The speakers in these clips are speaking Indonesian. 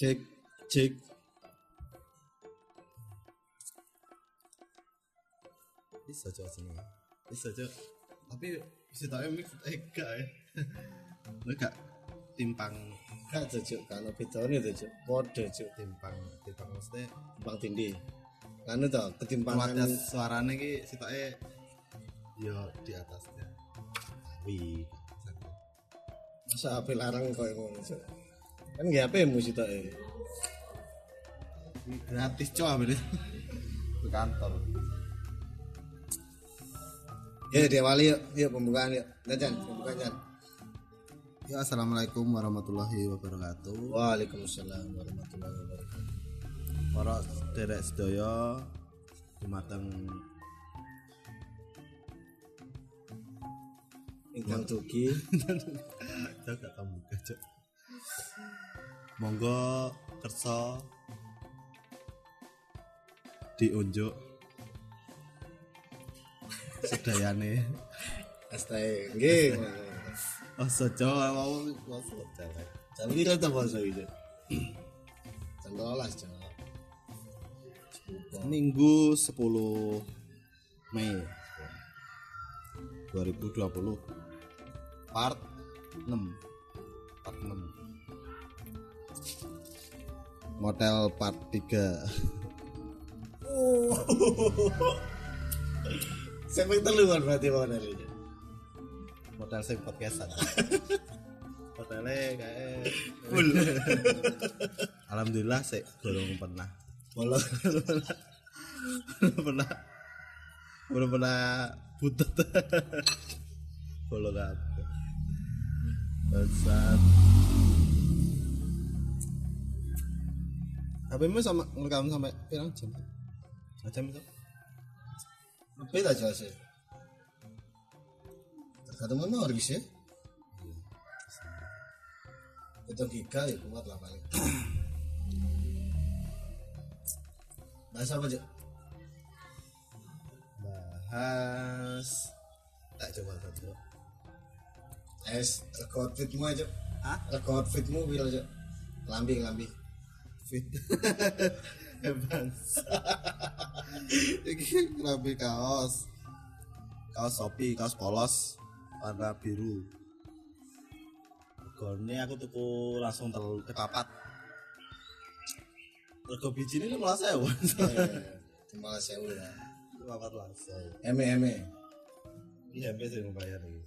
Cek cek. Bisa cok sini. Bisa cok. Tapi bisa tahu mix eh gak ya. Gak timpang Gak cocok bedone to, Cuk. Padha, Cuk. timpang timpang maksudnya Timpang tindih. Kan to ketimpangan kualitas suaranya ki sitoknya yo di atasnya. Tapi masa apel larang koyo ngono, Cuk. Kan nggih HP mu sitoke. gratis cok ambil di kantor. Ya diawali yuk, yuk pembukaan yuk. Jan, pembukaan Jan. Ya assalamualaikum warahmatullahi wabarakatuh. Waalaikumsalam warahmatullahi wabarakatuh. Para derek sedaya dumateng Ingkang tugi Cok gak kamu buka cok. Monggo kersa. Diunjuk. Sedayane. Astae nggih. oh sojo mau mau jalan Jam piro to basa iki? Jam 12 jam. minggu 10 Mei 2020 part 6 part 6 model part 3 Sampai telu kan berarti model ini. model sing podcastan modelnya kayak Full. alhamdulillah sih belum pernah Bolong. belum pernah belum pernah butut apa Bangsat. HP-mu sama ngerekam sampai pirang jam? Berapa jam itu? Lebih tak jelas ya. Tergantung mana orang sih. Itu giga ya kuat lah paling. Bahasa apa Cuk? Bahas tak coba satu. Es rekod fitmu aja. Hah? Rekod fitmu bila aja. Lambi lambi. Fit. Evans. Iki kelambi kaos. Kaos Shopee, kaos polos warna biru. Regane aku tuku langsung tel kepapat. Rego biji ini malah sewa. Cuma sewu ya. Kepapat langsung. Eme eme. Iya, MP sih membayar nih.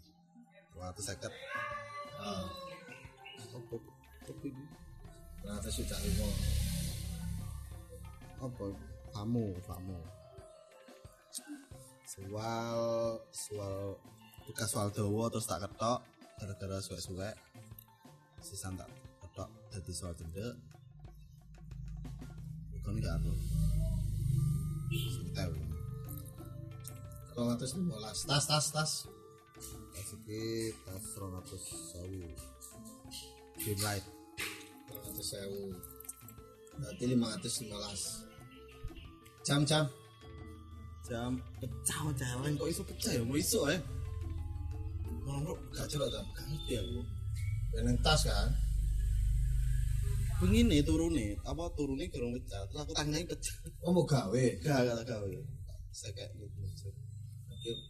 250. Ah, Apa? Apa ternyata sudah lima. apa kamu kamu soal soal tugas soal dawa terus tak ketok gara-gara suwek-suwek. Sisan tak ketok jadi soal cendek bukan gak aku sekitar. Kalau atas lima belas. Tas tas tas. tas iki tas rong atus sawu game light sewu. Berarti lima ratus lima belas. Jam jam. jam pecah jalan kok iso pecah ya mau iso eh ngomong Gak celok tuh. gak ngerti aku Beneng tas kan. begini turunnya apa turunnya gerung pecah terus aku tanyain pecah Oh mau gawe. gak gak ya saya kayak gitu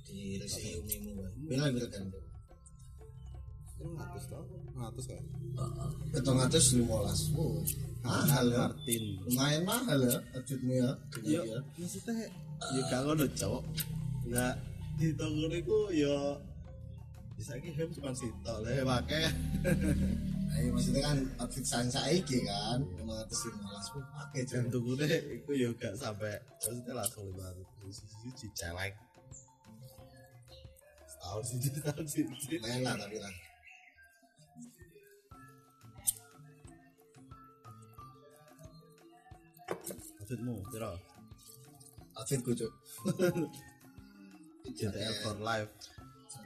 di resi umimu. Bila bila kan. Ngatus tau ngatus kan Ketong atas lima belas. Mahal ya. Martin Lumayan mahal ya. Ajutmu ya. yo Iya. maksudnya ya gak ngono cowok nggak di toko niku yo bisa ki hem cuma sitok lah ya pakai Nah, iya, maksudnya kan outfit saya saiki kan. Lima ratus lima belas. Wah, Pakai jam. tuku deh itu yo gak sampai maksudnya langsung lima ratus siji celek setahun sih setahun sih lah tapi lah. Maksudmu piro Outfit kucuk. JTL for life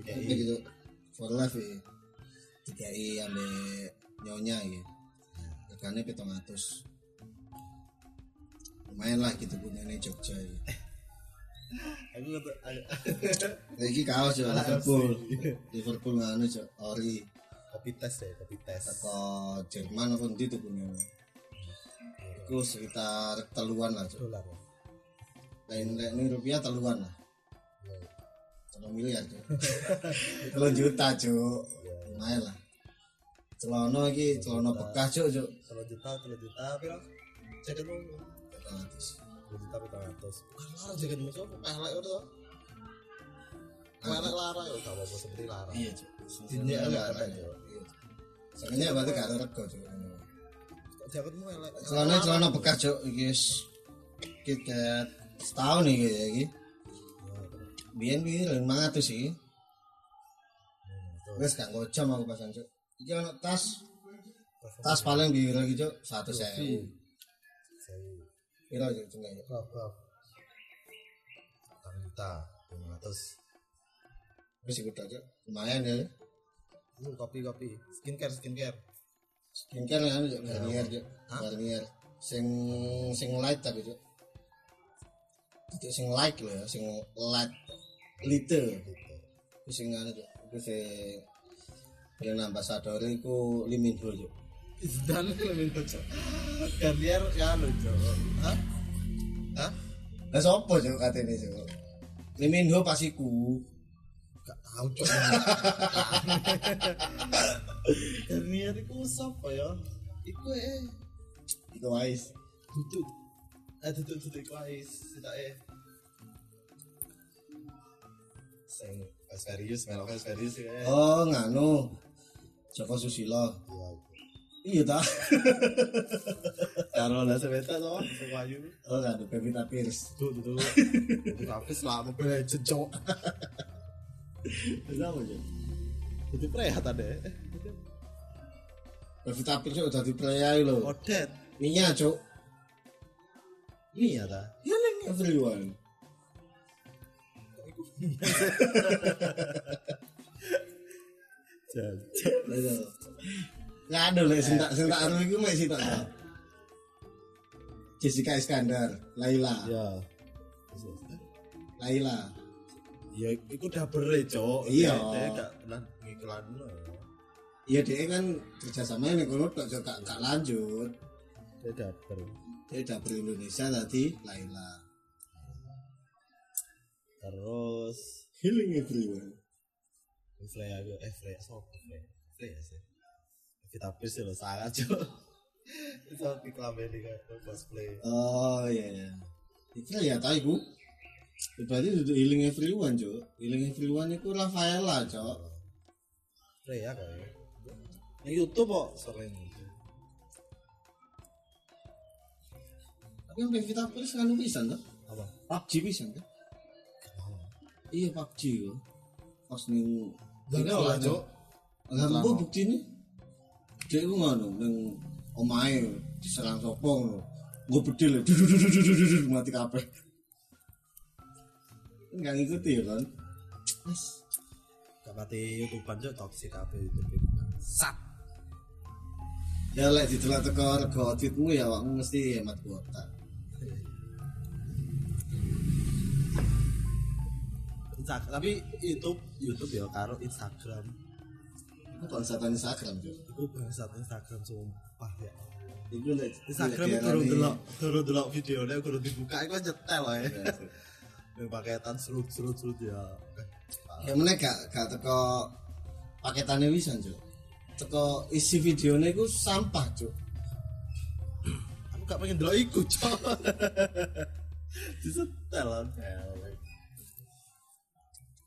Kayak gitu. For life ya. Tiga i ambil nyonya ya. Regane petong atus. Lumayan lah gitu punya ini Jogja ya. aku kata Iki kaos ya Liverpool. Liverpool nganu cok ori kopi tes deh kopi tes teko Jerman apa ndi tuh punya. Iku sekitar teluan lah dolar ya Lain lain ini rupiah teluan lah. Iya. Telung miliar cuk. Telung juta cuk. Iya. Lumayan lah. Celana iki celana bekas cuk cuk. kalau juta kalau juta piro jaketmu Gratis. dua juta piro ratus bukan lara jaketmu so pelek udah pelek lara ya gak apa-apa seperti lara Iya cuk. Ini Iya, elek, elek, elek, Cuk. Iya. Soalnya berarti gak ada rego cuk. Jaketmu elek Celana celana bekas iki wis kita setahun nih iki iki. Biyen iki 500 iki. Wes gak ngocam aku pasan cuk. Iki ono tas tas paling biro iki cuk 100.000. Piro cuk cengke cuk? berapa enam juta lima ratus Wis iku cuk. Lumayan ya. Ini kopi kopi skincare skincare skincare kan ya Garnier ya. Garnier sing sing light tapi cuk. Itu sing light loh ya sing light little gitu. Itu sing anu cuk. Itu sing yang nambah sadar itu limin dulu cuk. Dan limin dulu cuk Garnier ya lu cuk. Hah? Hah? Lah sopo cuk katene cuk? Limin dulu pasiku tahu. Cok Garnier itu siapa ya? Iku eh Iku wis. duduk. Eh duduk duduk guys tidak eh. Sing serius melok serius ya. Oh, nganu. Joko Susilo. Iya ta? karo lah sebeta toh sing wayu Oh, nganu Pevita Pierce. duduk duduk. Tapi selama gue cecok Ya? Jadi prehat ada. Eh. Pevita udah di lo. Odet. Cok. Ta? Ya everyone. Ada lah, aru itu masih. Jessica Iskandar, Laila. Iya. Laila. Ya, itu udah bere, Cok. Iya. Dia gak pernah ngiklan. Iya dia kan kerjasama nih kalau tak gak, gak lanjut. Dia ber. Dia dapur Indonesia tadi Laila. Terus Healing everyone. Freya gue, eh Freya, so Freya, Freya sih. Kita sih lo sangat, Cok. Itu di kelamin di cosplay. Oh iya iya. Itu ya tahu iku berarti itu healing everyone cok healing everyone itu Rafaela cok. Rea kok ya. yang YouTube kok sering tapi yang kita Pierce kan bisa, tuh apa? PUBG bisa, kan? Iya PUBG yo. Pas ning Gak lah cok enggak Lah bukti ini. dia nggak ngono ning omae diserang sopong ngono. Gue bedil, mati kabeh. Enggak ngikuti ya kan. Gak pati YouTube Cok, toxic kabeh YouTube. Sat. Ya lek didelok teko rego outfitmu ya awakmu mesti hemat kuota. Instagram, tapi YouTube, YouTube ya karo Instagram. Itu konsatan Instagram tuh. Iku bangsat Instagram sumpah ya. Lek Instagram diarani- delok, turun delok videonya kurang dibuka, iku nyetel lah ya. Ya, Yang paketan serut serut serut ya. Ya meneh gak gak teko paketane wisan, Cuk. Teko isi videonya iku sampah, Cuk. Aku gak pengen delok iku, cok. Disetel.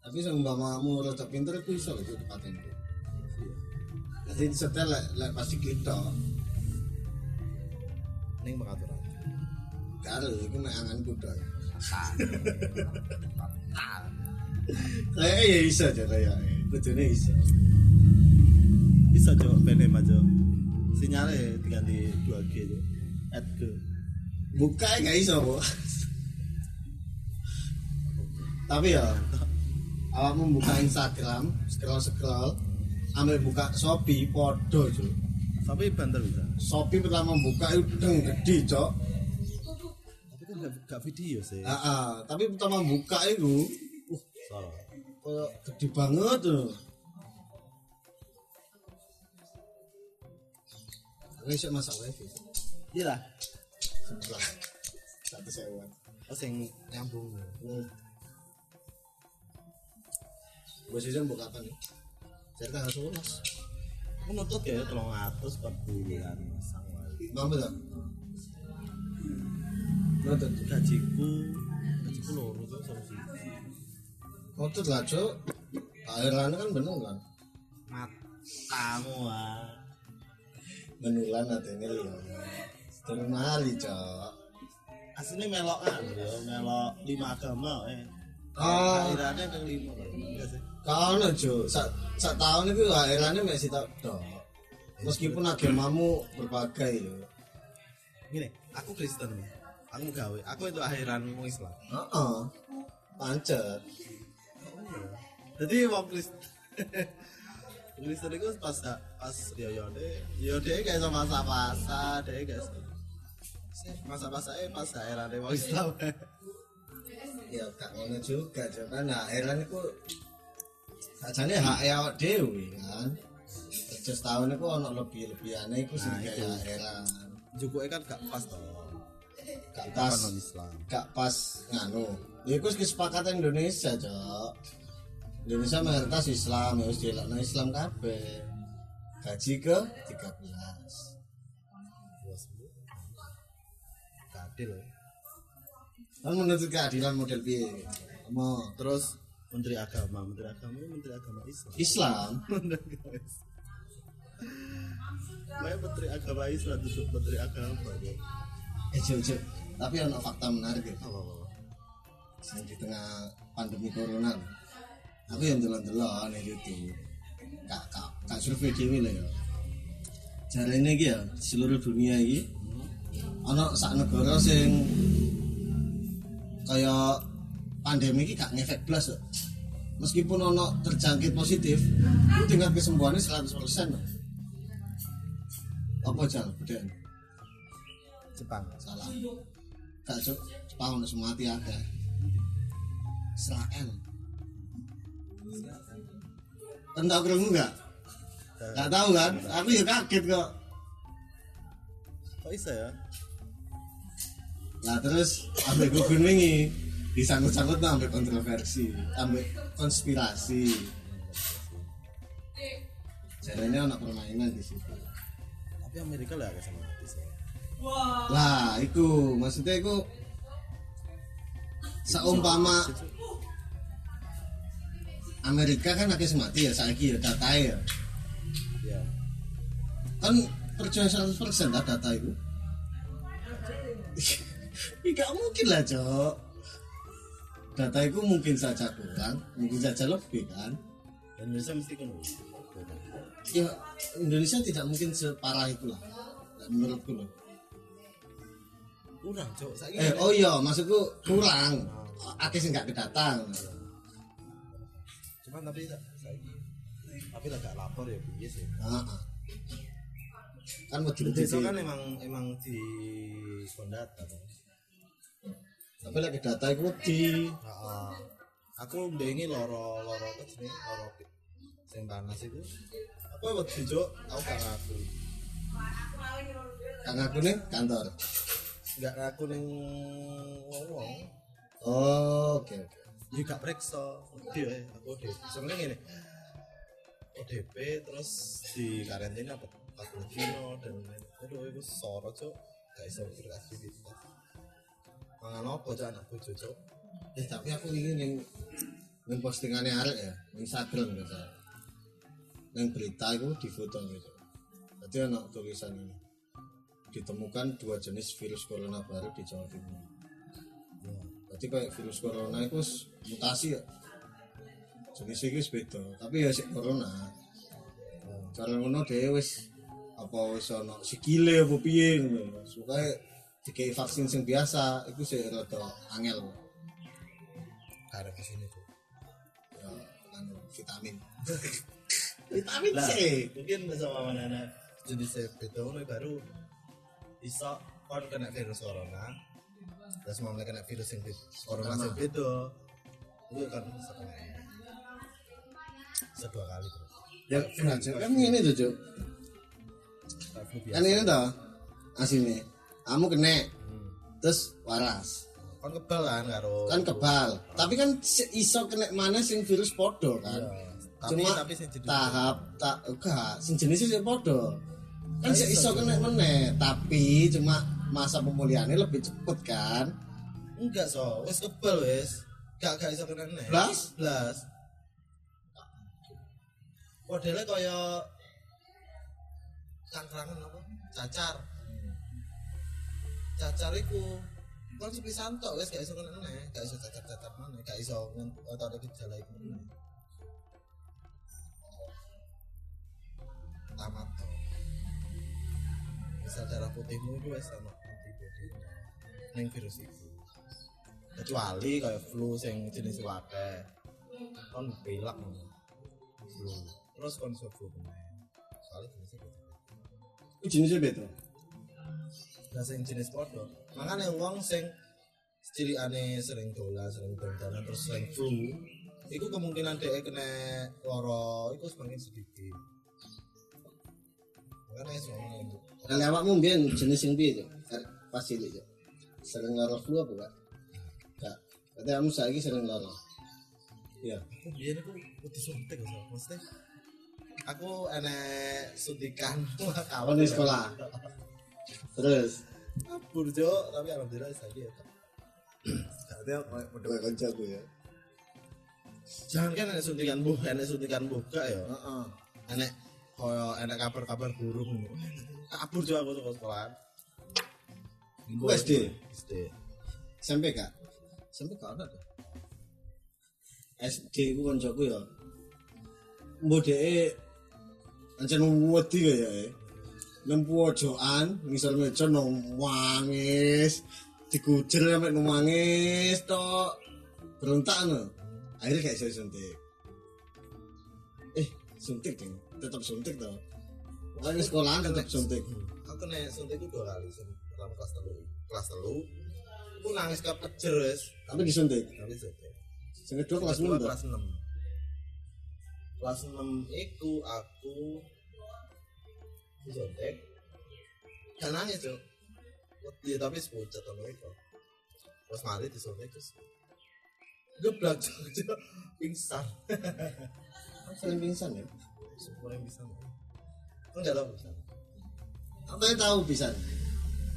Tapi seumpamamu rada pinter iku iso lho Cuk tepaten. Cuk. Jadi disetel lek lek pasti tok. Ning pengaturan. Karo iku mek anganku tok. Kayaknya eh, ya bisa aja kayaknya. Kudunya bisa. Bisa coba benem aja. Sinyalnya diganti 2G aja. At ke, Buka e, nggak bisa kok. Tapi ya awakmu membuka Instagram, scroll scroll, ambil buka Shopee, podo cuy. Shopee banter bisa. Shopee pertama buka itu gede cok. Gak, gak video sih. Ah, ah, tapi pertama buka itu uh, Salah. kayak gede banget tuh. Aku bisa masak wifi. Iya lah. sebelas satu sewan oh sing nyambung hmm. gue season buka kapan nih saya tanggal sebelas aku nutut ya tolong atus per bulan masang wae. mampu tak nonton gajiku. Gajiku loro tuh sama sih nonton lah cok akhirnya kan bener kan? Matamu ah menulan nanti ini ya terus mali cok aslinya melokan ya melok lima agama eh. Oh. akhirnya yang lima kan kau jo sak sak tahun itu akhirnya masih tak dok meskipun agamamu berbagai yo gini aku Kristen nih aku gawe. Aku itu akhiran mau Islam Heeh. pancet. Jadi wong Kristen Kristen itu pas pas ya ya deh ya deh kayak sama masa-masa deh kayak masa-masa eh pas deh wong Islam. Ya gak ngono juga cok kan nah akhirnya itu sajane hak ya awak dewi kan. Kerja setahun itu ono lebih lebihannya itu sih Nah, kayak akhiran juga kan gak pas toh gak pas non Islam. gak pas nganu. Ya itu kesepakatan Indonesia cok. Indonesia mayoritas Islam ya harus dielakno Islam kabeh. Gaji ke 13 bos kadil kan menuntut keadilan model piye? Mau terus menteri agama. Menteri agama ini menteri agama Islam. Islam? Kayak menteri agama Islam duduk menteri agama ya. eh cok tapi ono fakta menarik ya. Apa? Yang di tengah pandemi corona. Aku yang delon-delon nih itu kak kak kak survei dewi lah ya. Jare ini ya di seluruh dunia ini ono sak negara sing kaya pandemi ini gak ngefek blas kok. meskipun ono terjangkit positif itu tingkat kesembuhannya 100% loh. apa jal beda Jepang salah gak Jepang semua hati ada Israel kan tau kerungu gak? gak tahu kan? aku ya kaget kok kok bisa ya Nah terus ambil gugun wingi disangkut-sangkut ambil kontroversi, ambil konspirasi. Jadinya anak permainan di situ. tapi Amerika lah sama Lah, iku maksudnya iku seumpama Amerika kan lagi semati ya saiki ya data ya. ya Kan percaya 100% lah data itu. Tidak mungkin lah, Cok. Data itu mungkin saja kurang, mungkin saja lebih kan. dan Indonesia mesti kan ya Indonesia tidak mungkin separah itu lah menurutku loh kurang cok saya eh oh iya maksudku kurang. Akeh sing gak kedatang. Cuman tapi tak saya tapi lah gak lapor ya piye sih. Heeh. kan mau desa dibukti kan emang emang di kondata kan tapi lagi data itu wedi. Heeh. aku ndengi loro loro apa sih loro sing panas itu apa waktu cok aku gak ngaku. Kang aku nih kantor gak ngaku neng oh oke oke. Ya gak periksa. Dia aku ODP sebenarnya gini. ODP terus di karantina apa 40 kilo dan lain aduh itu soro cok gak bisa beraktivitas mangan apa cok anak bojo cok eh tapi aku ingin yang yang postingannya arek ya. Yang Instagram gitu yang berita itu di foto gitu jadi anak tulisan ini ditemukan dua jenis virus corona baru di Jawa Timur. Ya berarti kayak virus corona itu mutasi ya? Jenis itu beda tapi ya si corona. Cara ngono dhewe wis apa wis ana sikile apa piye ngono supaya dikei vaksin sing biasa itu sih rada angel. Ada ke sini cok ya anu vitamin. Vitamin C mungkin sama mana anak jenis beda baru bisa kon kena virus corona. Terus mau kena virus yang corona yang beda. Itu kan bisa kena bisa dua kali terus. Ya kan kan ini tuh Cuk. Kan ini toh aslinya kamu kena. Hmm. terus waras. Kon kebal kan karo. kan kebal. Tapi kan iso kena mana sing virus podo kan? Iya. Tapi cuma tapi sing jenis tahap tak enggak. Sing jenisnya sih podo kan Ah, si iso, kena meneh tapi cuma masa pemulihannya lebih cepet kan enggak so, wis kebal wis. Gak gak iso kena nek. Blas? Blas. Modelnya kaya cangkrangan apa? Cacar. Cacar iku kon sepisan tok wis gak iso kena nek, gak iso cacar-cacar mana, gak iso atau ada gejala iku meneh. Tamat Misal darah putihmu itu wis ana antibody ning virus itu. Kecuali kayak flu sing jenis wae. Kon pilek. Flu. Terus kon iso flu meneh. Soalnya jenisnya beda. itu jenisnya beda Nah sing jenis podo. Makanya wong sing cilikane sering dolan, sering dolan terus sering flu, iku kemungkinan dia kena loro iku semakin sedikit. Makanya soalnya itu. kalau awakmu mbiyen jenis yang? Kan pas Cuk? sering lara flu apa enggak enggak berarti kamu saiki sering lara iya Aku biyen aku wedi suntik. Maksudnya aku enek suntikan Kapan di sekolah? terus? Kabur jo tapi alhamdulillah saya ya kayak udah kancaku ya? Jangan kan enek suntikan buh enek suntikan buka ya? Heeh. Enek koyo enek kabar-kabar burung kabur jo aku sekolah Ku SD? SD SMP kak SMP kak ada tuh. SD ku kancaku ya. Mbok dhek ancen wedi kaya ya nang pojokan ngisor meja nang wangis dikujer sampe nang wangis tok. Berontak no akhirnya gak iso suntik eh suntik ding tetap suntik toh Pokoknya sekolahan tetap suntik. aku nek suntik itu dua kali pertama kelas telu kelas telu. Aku nangis kepejer wes tapi disuntik? Tapi suntik sing kedua kelas 6 kelas 6 kelas 6 iku aku disuntik. Gak nangis cok ya tapi sepucat sama itu terus mari disuntik terus geblak cok cok pingsan sering pingsan ya? Semua yang bisa enggak tahu Aku yang tahu pisan.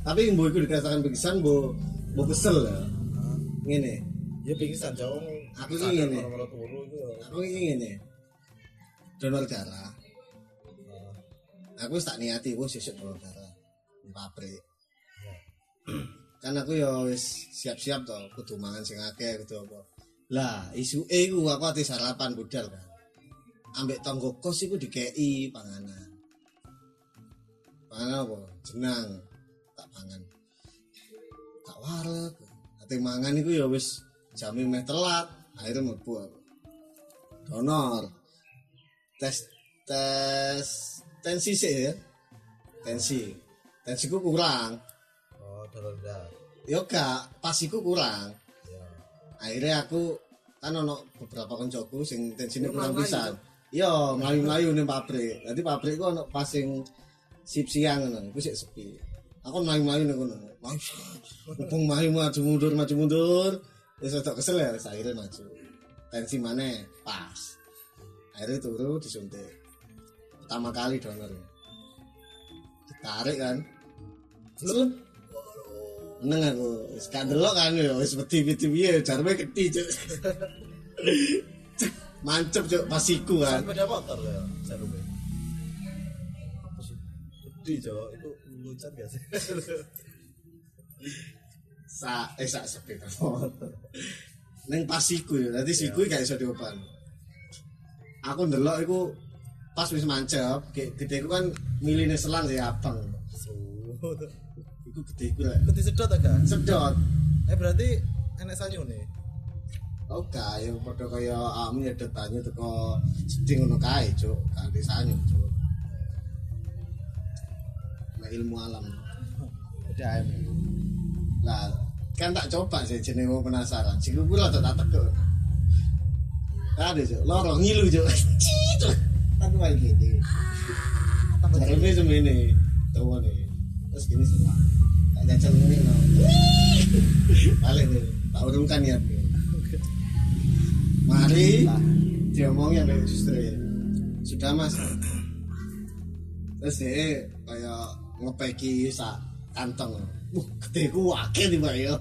Tapi yang iku dikatakan pingsan, mbok mbok kesel ya. Ngene. ya pingsan cok Aku ini ngene. turu itu ya. Aku ngene. Donor darah. Aku tak niati aku sesuk donor darah. Pabrik. kan aku ya wis siap-siap to kudu mangan sing akeh kudu apa. Lah, isuke iku aku ati sarapan budal kan. Ambek tonggo kos iku dikei panganan. Panganan apa? Jenang. Tak pangan. Tak wareg. Ate mangan iku ya wis jame meh telat. Akhirnya mlebu aku. Donor. Tes tes tensi sih ya. Tensi. Tensiku kurang. oh darah Yo gak, pasiku kurang. ya akhirnya aku kan ono beberapa koncoku sing tensine Oh, kurang mlayu-mlayu, pisan iya mlayu-mlayu ning pabrik dadi pabrik ku ono pas sing sip siang ngono iku sik sepi. Aku ning kono mlayu mumpung mlayu maju mundur maju mundur. Wis rada kesel ya wis akhirnya maju. Tensi mana pas. Akhirnya turu disuntik. Pertama kali donor ditarik kan. Terus Meneng aku, delok kan ya, wis wedi-wedi piye jarme gede cuk. Cek, Mancep cuk pasiku kan. sepeda motor ya sih gede cok itu lucat gak sih Sa eh sak sepeda motor. Neng pasiku ya, dadi siku gak iso diopan. Aku ndelok iku pas wis mancep, ge- gedeku kan miline selang ya abang. Iku gedeku lek Gede sedot agak sedot. eh berarti enek sanyu nih Oh kae padha kaya amu nyedot banyu teko seding ngono kae, Cuk. Kanthi sanyu, Cuk. Ilmu alam. ayam Lah, kan tak coba sih jenenge wong penasaran. Siku kula tak tak teko. Ada Cuk, loro ngilu, Cuk. Cuk. Aku kayak gitu. Caranya semene. Tahu nih. Terus gini semua. Tak jajal ini no. balik nih tak urungkan ya mari diomongin dari suster sudah mas terus dia kayak ngepeki sak kantong. Wah gede ku wakil di bayo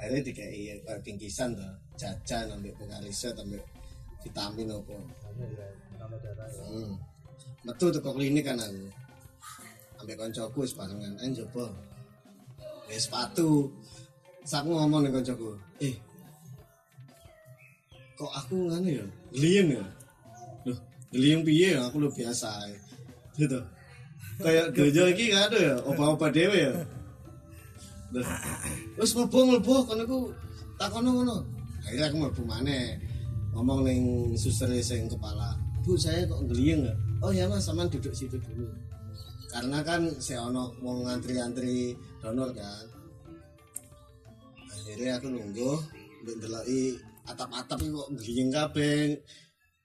akhirnya dikai kayak bingkisan tuh jajan ambil pengarisnya ambil vitamin apa. Hmm. metu tuh ke klinik kan aku. Ambil koncoku sebarengan eh coba ya sepatu. Aku ngomong nih koncoku eh kok aku nganu ya? Geliyeng ya? Loh geliyeng piye ya? Aku lu biasa ya. gitu kayak gereja iki gak ada ya? Opa-opa dewe ya? Terus mlebu mlebu kan aku takono ngono akhirnya aku mlebu maneh. Ngomong ning suster sing kepala bu saya kok geliyeng ya oh ya mas saman duduk situ dulu. Karena kan saya ono mau ngantri-antri donor kan. Akhirnya aku nunggu mbek ndeloki atap-atap iki kok geliyeng kabeh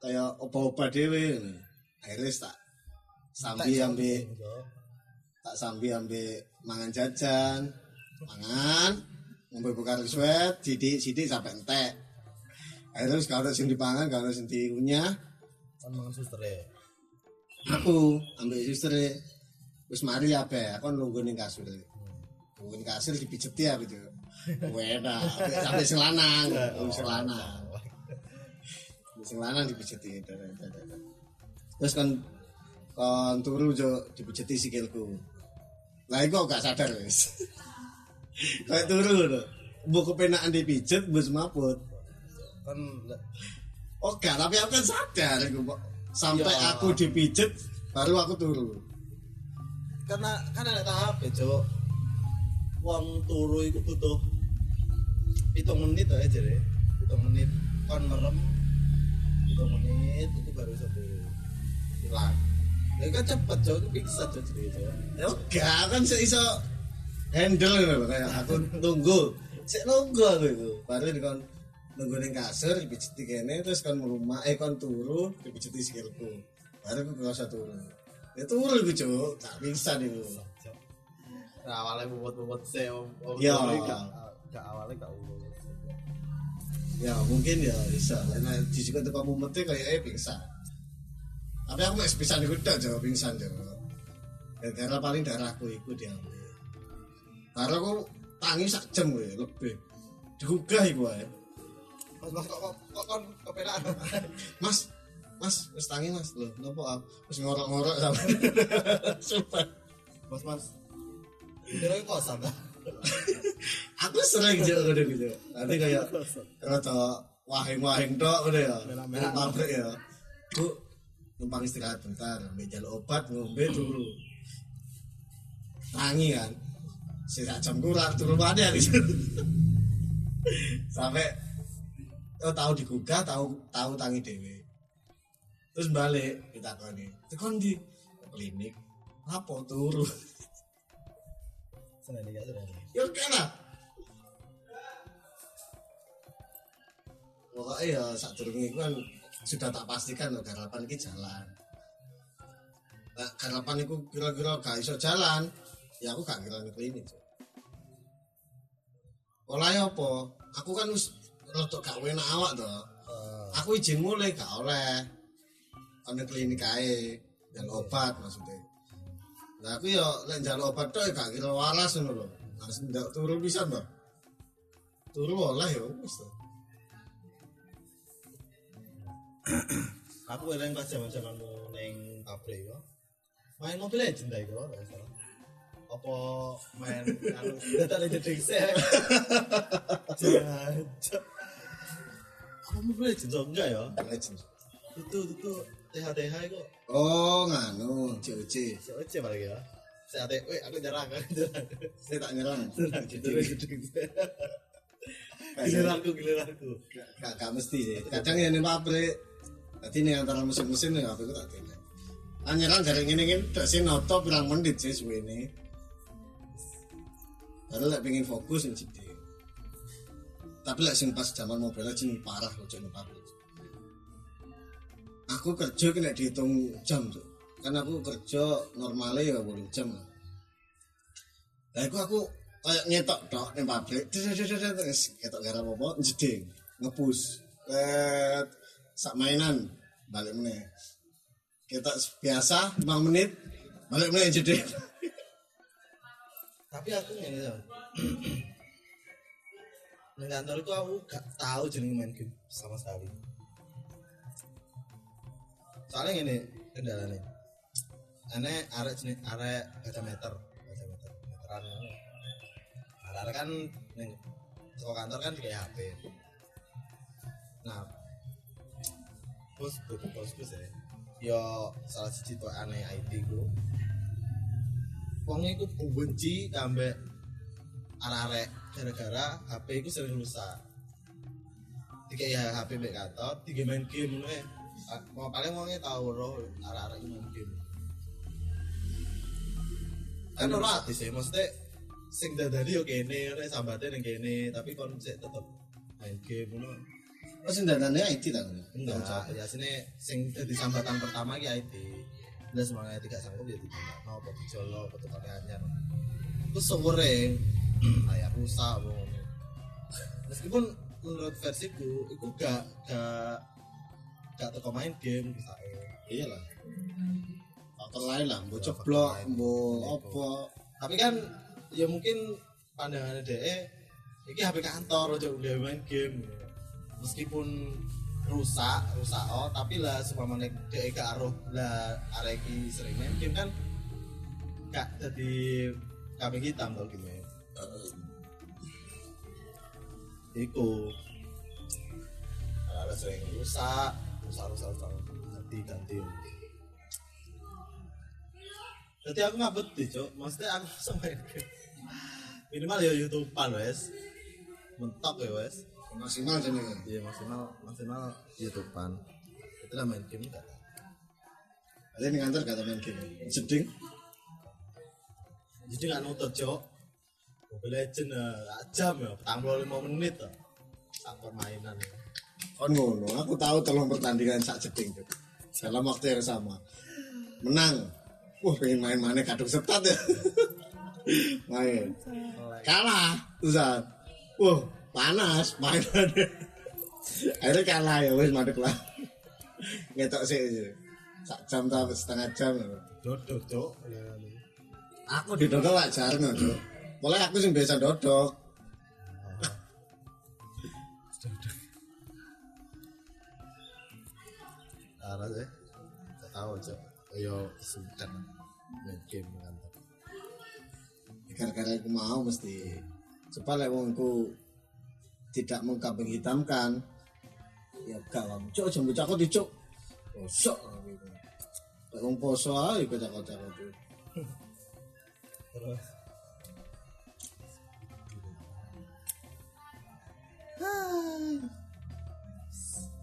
kayak opa-opa dewe akhirnya tak sambil ambil tak sambil ambil mangan jajan mangan ngombe buka riswet sidik sidik sampai entek. Akhirnya terus kalau sing dipangan kalau sing diunyah. Kan mangan suster ya aku ambil suster terus mari apa aku nunggu ning kasur nunggu kasur dipijeti ya gitu Wena, sampai selanang, selanang, selanang dipijeti. Terus kan kon turu jo dipijeti sikilku. Lah iku gak sadar wis. Kayak turu lho. Mbok kepenakan dipijet wis mabut. kan Oh gak, tapi aku kan sadar iku. Sampai Ya. aku dipijet baru aku turu. karena kan ada tahap ya cok uang turu itu butuh hitung menit aja deh hitung menit kan merem hitung menit itu baru satu hilang ya kan cepet cok itu bisa cok cerita cok Ya gak kan saya iso handle gitu loh kayak aku tunggu. Sik nunggu aku itu. Baru di kon nunggu ning kasur dipijeti kene terus kon rumah eh kon turu dipijeti sikilku. Baru aku kerasa turu. Ya turu iku cuk, tak bisa niku. nah awalnya bobot-bobot saya om om Ya. gak gak awalnya gak ulur Ya mungkin ya bisa. Situ tuh kamu mati kayak eh pingsan. Tapi aku masih bisa udah jawab pingsan jauh. Gara-gara paling darahku itu diambil. Karena aku tangi sak jam gue lebih. Digugah ae. mas mas kok kok kon kepelaan Mas, Mas, wis tangi Mas. Napa aku wis ngorok-ngorok sama. Sumpah. mas mas kira kosan kan Aku sering juga udah gitu. Nanti kayak rada wahing-wahing tok udah ya. Merah-merah. Di pabrik ya. Bu, numpang istirahat bentar, ambil obat, ngombe turu. Tangi kan. Sisa jam kurang turu mana. Sampai oh tahu digugah, tahu tahu tangi dewe. Terus balik kita koni. Tekon di klinik. Apa turu? senang gak senang Ya oke lah. Pokoknya ya saat durunge iku kan sudah tak pastikan loh garapan ini jalan. Nah, garapan itu kira-kira gak iso jalan, ya aku gak kira klinik. Cuk. Oleh apa? Aku kan wis rada gak enak awak to. Aku izin mulai gak oleh. Ana klinik ae, dan obat maksudnya. Nah aku ya lek njaluk obat tok ya gak kira waras ngono lho. Harus ndak turu bisa, Mbak. Turu oleh ya wis to. Aku eling pas zaman zamanmu neng pabrik yo. Main mobil legend dah itu nggak salah apa main anu data legend saya jajan apa mobil legend so enggak ya Legend. itu itu TH TH itu Oh, nganu, COC. Oce paling ya saya TH weh aku aku jarang Saya tak nyerang. legend giliranku giliranku. Gak, gak mesti sih. Kadang ya ning pabrik. Dadi ning antara mesin-mesin ya aku tak tele. Anyerang dari ngene ngene dak sing noto pirang menit sih suwene. Baru lek pengen fokus ning sithik. Tapi lek sing pas zaman mobil sing parah kok ning pabrik. Aku kerja kena dihitung jam tuh. Kan aku kerja normalnya ya 8 jam lah. Lah iku aku kayak nyetok tok ning pabrik terus ketok gara apa jeding ngepus let sak mainan balik meneh ketok biasa 5 menit balik meneh jeding tapi aku ngene ya Nang kantor itu aku gak tahu jeneng main game sama sekali. Soalnya ngene kendalanya. Ane arek jenis arek baca meter, baca meter, meteran. Arek kan saka kantor kan kayak HP. Nah, bos bos bos bos ya. Salah siji tuh aneh IT ku. Wongnya iku benci ambek arek-arek gara-gara HP iku sering rusak. Tiga ya HP mbek kantor, tiga main game. Ah, Mau paling wongnya tahu roh arek-arek main game. Kan ora artis ya, maksudnya sing dadani yo kene, ora sambate ning kene, tapi kon tetep main game ngono. Terus ndadane IT ta Enggak, ya sini sing dadi sambatan pertama ki IT. Lah semangat tidak sanggup ya tidak mau apa dijolo apa tukang anyar. Terus sore kayak rusak ngono. Meskipun menurut versiku itu gak gak gak teko main game rusake. iyalah faktor lain lah mbok ceblok mbok apa Tapi kan ya mungkin pandangannya DE iki HP kantor aja udah main game. Meskipun rusak, rusak oh, tapi lah seumpamane DE gak aruh lah arek iki sering main kan gak jadi kambing hitam tau gitu ya. Iku ada sering rusak, rusak, rusak, rusak, ganti, ganti. Jadi aku nggak beti, cok. Maksudnya aku sama. Minimal ya YouTubean wes. Mentok ya wes. Maksimal jenenge Iya maksimal maksimal YouTubean. Itu lah main game enggak. ada ning kantor gak tau main game jeding Jadi nggak nonton cok. Mobile Legend eh, jam ya, petang puluh lima menit tuh. Sak permainan. kon ngono aku tahu tolong pertandingan sak jeding Cuk. dalam waktu yang sama menang wah pengen main mana kadung setat ya main kalah Ustaz wah panas mainan akhirnya kalah ya wes madek lah ngetok sih sak jam tak setengah jam Dodok cok. aku di dodok lah jarang Cuk. mulai aku sih biasa dodok Arah sih. Gak tahu cok. Yo sungkan main game kantor. gara-gara aku mau mesti cepat lek wongku tidak mengkambing hitamkan. Ya gak lah. Cok jam bocah kok dicuk bosok gitu wong poso ae kocak-kocak itu Terus.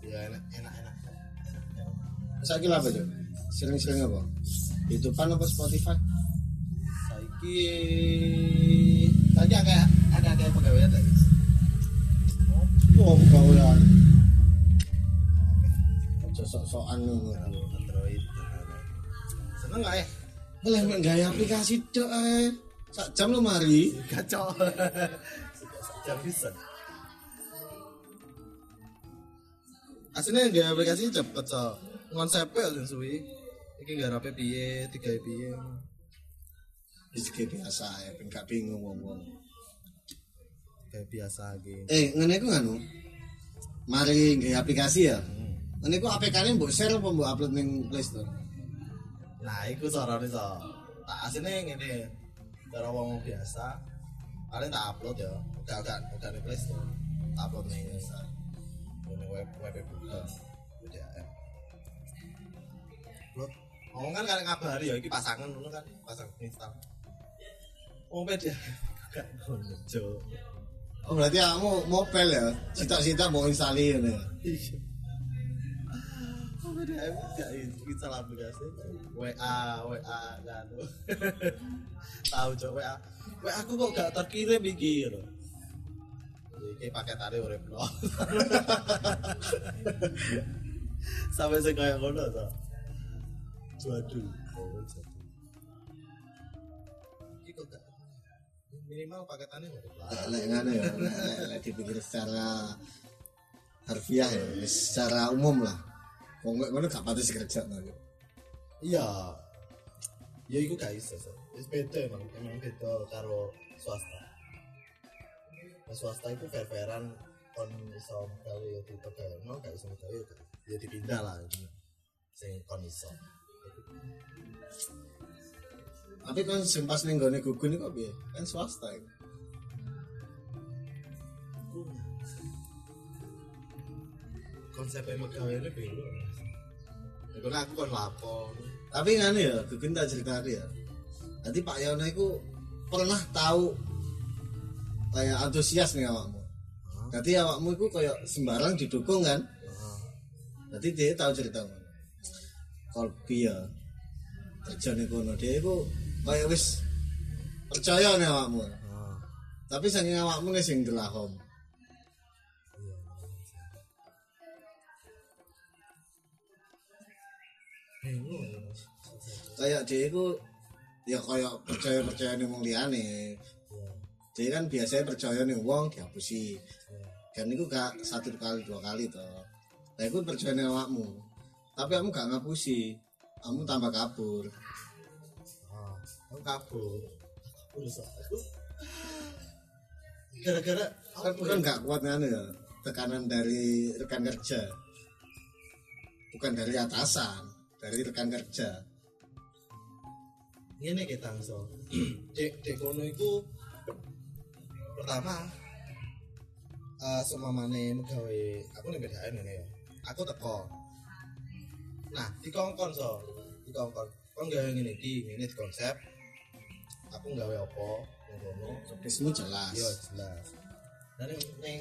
Ya enak enak enak. saiki apa cok sering-sering apa? YouTubean apa Spotify? Saiki saiki agak ada ada pegawai ada. Pegawaian aja sok-sokan ngono Android. Seneng gak ya? boleh mek gaya aplikasi dok eh sak jam lo mari Kacau. Jam bisa. Aslinya gak aplikasi cepet so. Konsepnya sing suwi. Iki gak rapi piye, tiga piye. Iki biasa ya, ben gak bingung wong-wong. Kayak biasa gitu. Eh, ngene iku anu. Mari nggih aplikasi ya. Ngene iku APK-ne mbok share apa mbok upload ning Play Store? Nah, iku sorone so. Tak asine ngene. Cara wong biasa, paling tak upload ya. Udah udah udah di Play Store. Tak upload nih biasa. Ini web web buka. Udah. Upload. Ngomong kan ngabari ya, iki pasangan ngono kan, pasang install. Oh, beda. Gak ngono, Cuk. Oh, berarti kamu mobile ya. Cita-cita mau instalin ya. Iya. Oh, emang gak install aplikasi. WA, WA kan. Tahu cok WA. WA aku kok gak terkirim iki lho. Iki paketane urip lo. Sampai sing kaya ngono to. Waduh. Minimal paketannya nggak Lek- ngono ya. Lek- dipikir secara harfiah ya secara umum lah. Wong lek ngono gak pantes kerja no. iya. Ya itu gak iso so. Wis beda emang emang beda karo swasta. Nah, swasta itu fair-fairan kon iso gawe ya dipegawno gak iso gawe ya ya dipindah lah sing kon iso tapi kan sing pas ning gone gugun iku piye? Kan swasta iku. Konsepnya megawene beda Ya kan aku kon lapor. Tapi ngene ya gugun tak cerita ya. Nanti Pak Yono iku pernah tahu kayak antusias nih awakmu. Jadi awakmu iku kayak sembarang didukung kan? Jadi dia tahu cerita ngono. Kolbi ya kerja nih kono dia iku kayak wis percaya nih awakmu. Ah, tapi saking awakmu nih sing Mas. kayak dia iku ya kayak percaya percaya nih wong liyane. Iya, dia kan biasanya percaya nih wong dihapusi iya. dan itu gak satu kali dua kali toh. Nah itu percaya nih awakmu. Tapi kamu gak ngapusi. Kamu tambah kabur aku kabur. Aku gara-gara kan bukan gak kuat kan ya tekanan dari rekan kerja bukan dari atasan dari rekan kerja ini kita so. Dek dek kono itu pertama eh semua mana megawe aku nih bedain ini ya. Aku teko. Nah, di kongkon so, di kongkon. Kon gawe ngene iki, ngene di konsep. Aku gawe apa? Ngono. bismu jelas Iya jelas. Dan neng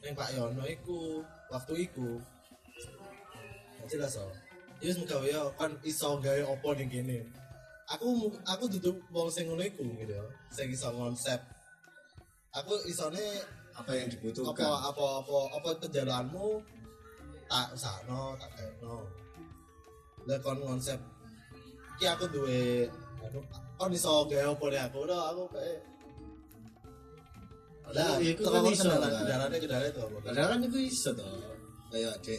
neng Pak Yono iku waktu iku jelas so. Iya wis gawe yo kan iso gawe opo ning kene. Aku aku duduk wong sing ngono iku gitu ya. Sing iso konsep. Aku isone apa yang apa dibutuhkan apa apa apa kejalanmu tak usahno tak kayakno. Lah kon konsep iki aku duwe aku kon iso gawe opo nih aku udah aku kayak Iya, iku kan kan iso, kan? kendaraan kendaraan itu apa? kan itu iso toh kayak de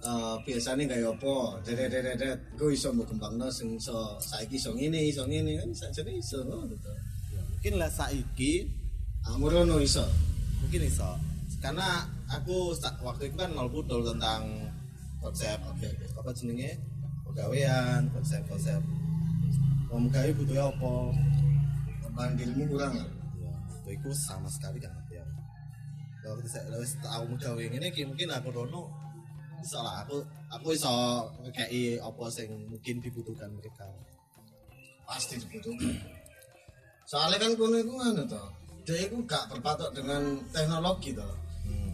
eh biasanya kayak apa dede dede dede gue iso mau kembang sing iso saiki iso ngene iso ngene kan saja iso no gitu Mungkin lah saiki amurono iso mungkin iso. Karena aku waktu itu kan nol budol tentang konsep oke oke apa jenenge pegawaian, konsep-konsep. Gawe butuh apa? kembang dirimu kurang lah Ya, itu sama sekali kan ya. Waktu saya wis tahu gawe iki mungkin aku rono iso lah aku aku iso ngekei apa sing mungkin dibutuhkan mereka. pasti dibutuhkan soalnya kan kono itu anu toh dia itu gak berpatok dengan teknologi toh Hmm.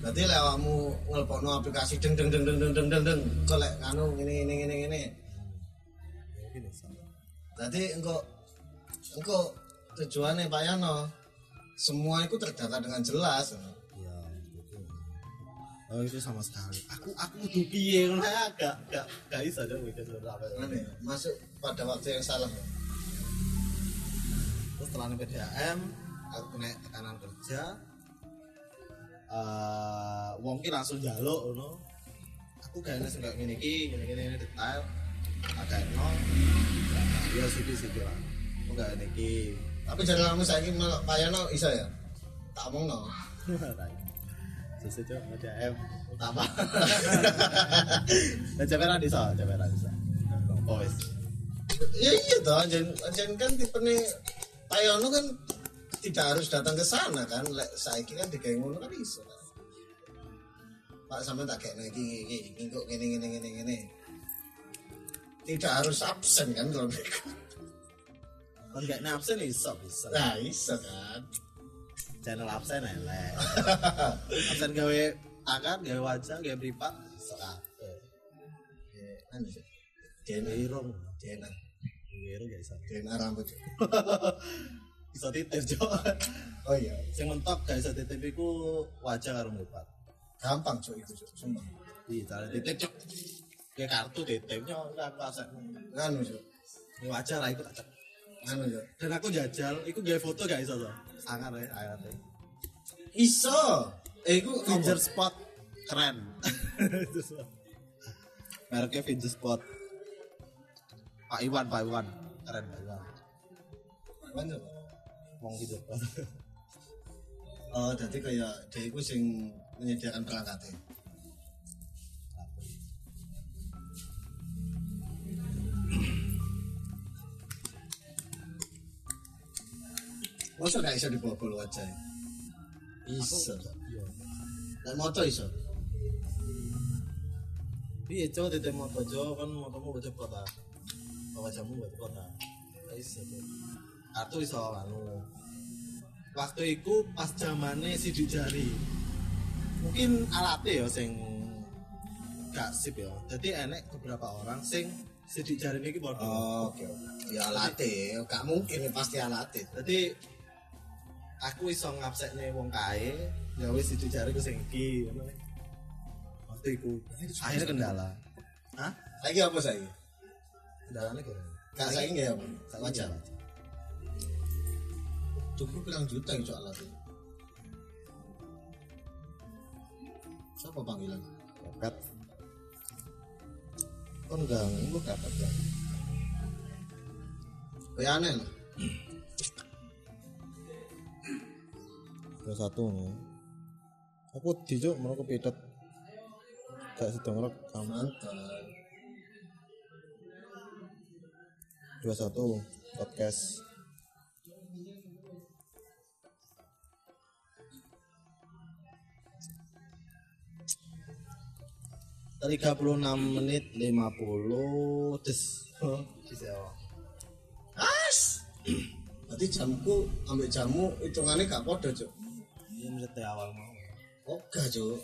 berarti lewatmu ngelpokno aplikasi deng deng deng deng deng deng deng deng kok lek nganu ini ini ini ini. Berarti engkau engkau tujuannya Pak Yano semua itu terdata dengan jelas Iya. Oh itu sama sekali. Aku aku kudu piye ngono ae gak gak gak iso dong mikir apa. Mana ya? masuk pada waktu yang salah Terus setelah PDAM, aku kena tekanan kerja. Eh, wong ki langsung jaluk ngono. Aku gak enak kayak gini iki, gini ini detail. Agak no. Ya sih sih lah. Aku gak enak iki. tapi jangan lama saya ingin Pak Yano bisa ya tak omong no Sesuai cok, PDAM utama. Nah, jabaran bisa, jabaran bisa. Boys. ya iya toh jen, jen kan tipe nih Yono kan tidak harus datang ke sana kan lek saya kan digawe kan iso. Pak sama tak kayak lagi ini kok gini gini gini gini tidak harus absen kan kalau mereka Kan gak absen iso bisa. nah iso kan channel absen elek. absen gawe tangan, gawe wajah, gawe privat iso kabeh. Anu DNA Irung, irung gak iso. DNA rambut Iso titip, Cok. oh iya Sing mentok gak iso titip iku wajah karo privat. gampang cuy itu cuy sumpah Iya, cara titip, Cok. Kayak kartu aku absen. anu cuy Ini wajah lah iku tak cek. anu ya dan aku jajal iku gawe foto gak iso to sangar ya ayatnya iso! Eh iku Finger? Spot. Keren. Mereknya Finger Spot. Pak Iwan Pak Iwan. Keren Pak Iwan. Apa? wong Spot oh jadi kayak dia itu sing menyediakan perangkatnya Masa gak bisa dibobol wajah Bisa iya Dan moto iso? Iya coba titip moto jo. Kan motomu baca kota bawa jamu baca kota Gak iso kartu iso anu. Waktu itu pas zamane sidik jari. Mungkin alatnya ya sing gak sip ya. Jadi enek beberapa orang sing sidik jari ini bodoh Oh, oke oke. Ya alate, gak mungkin ya, pasti alate. jadi aku iso ngapsekne wong kae ya wis sidik jari ku sing iki ngono. waktu itu akhirnya kendala hah Lagi apa saya? kendalanya kira Gak saya nggak apa? Saiki Wajar. Tuku bilang juta yang soal alatnya. Siapa panggilan? Kepet. Oh enggak, itu kepet ya. Kayak aneh lah. Satu nih. Aku dijok mereka pedet. Gak sedang rekam. Dua satu podcast. Tiga puluh enam menit lima puluh des. As. Berarti jamku ambil jamu hitungannya gak podo cuk. Ini menit dari awal mau. Oh gak cuk.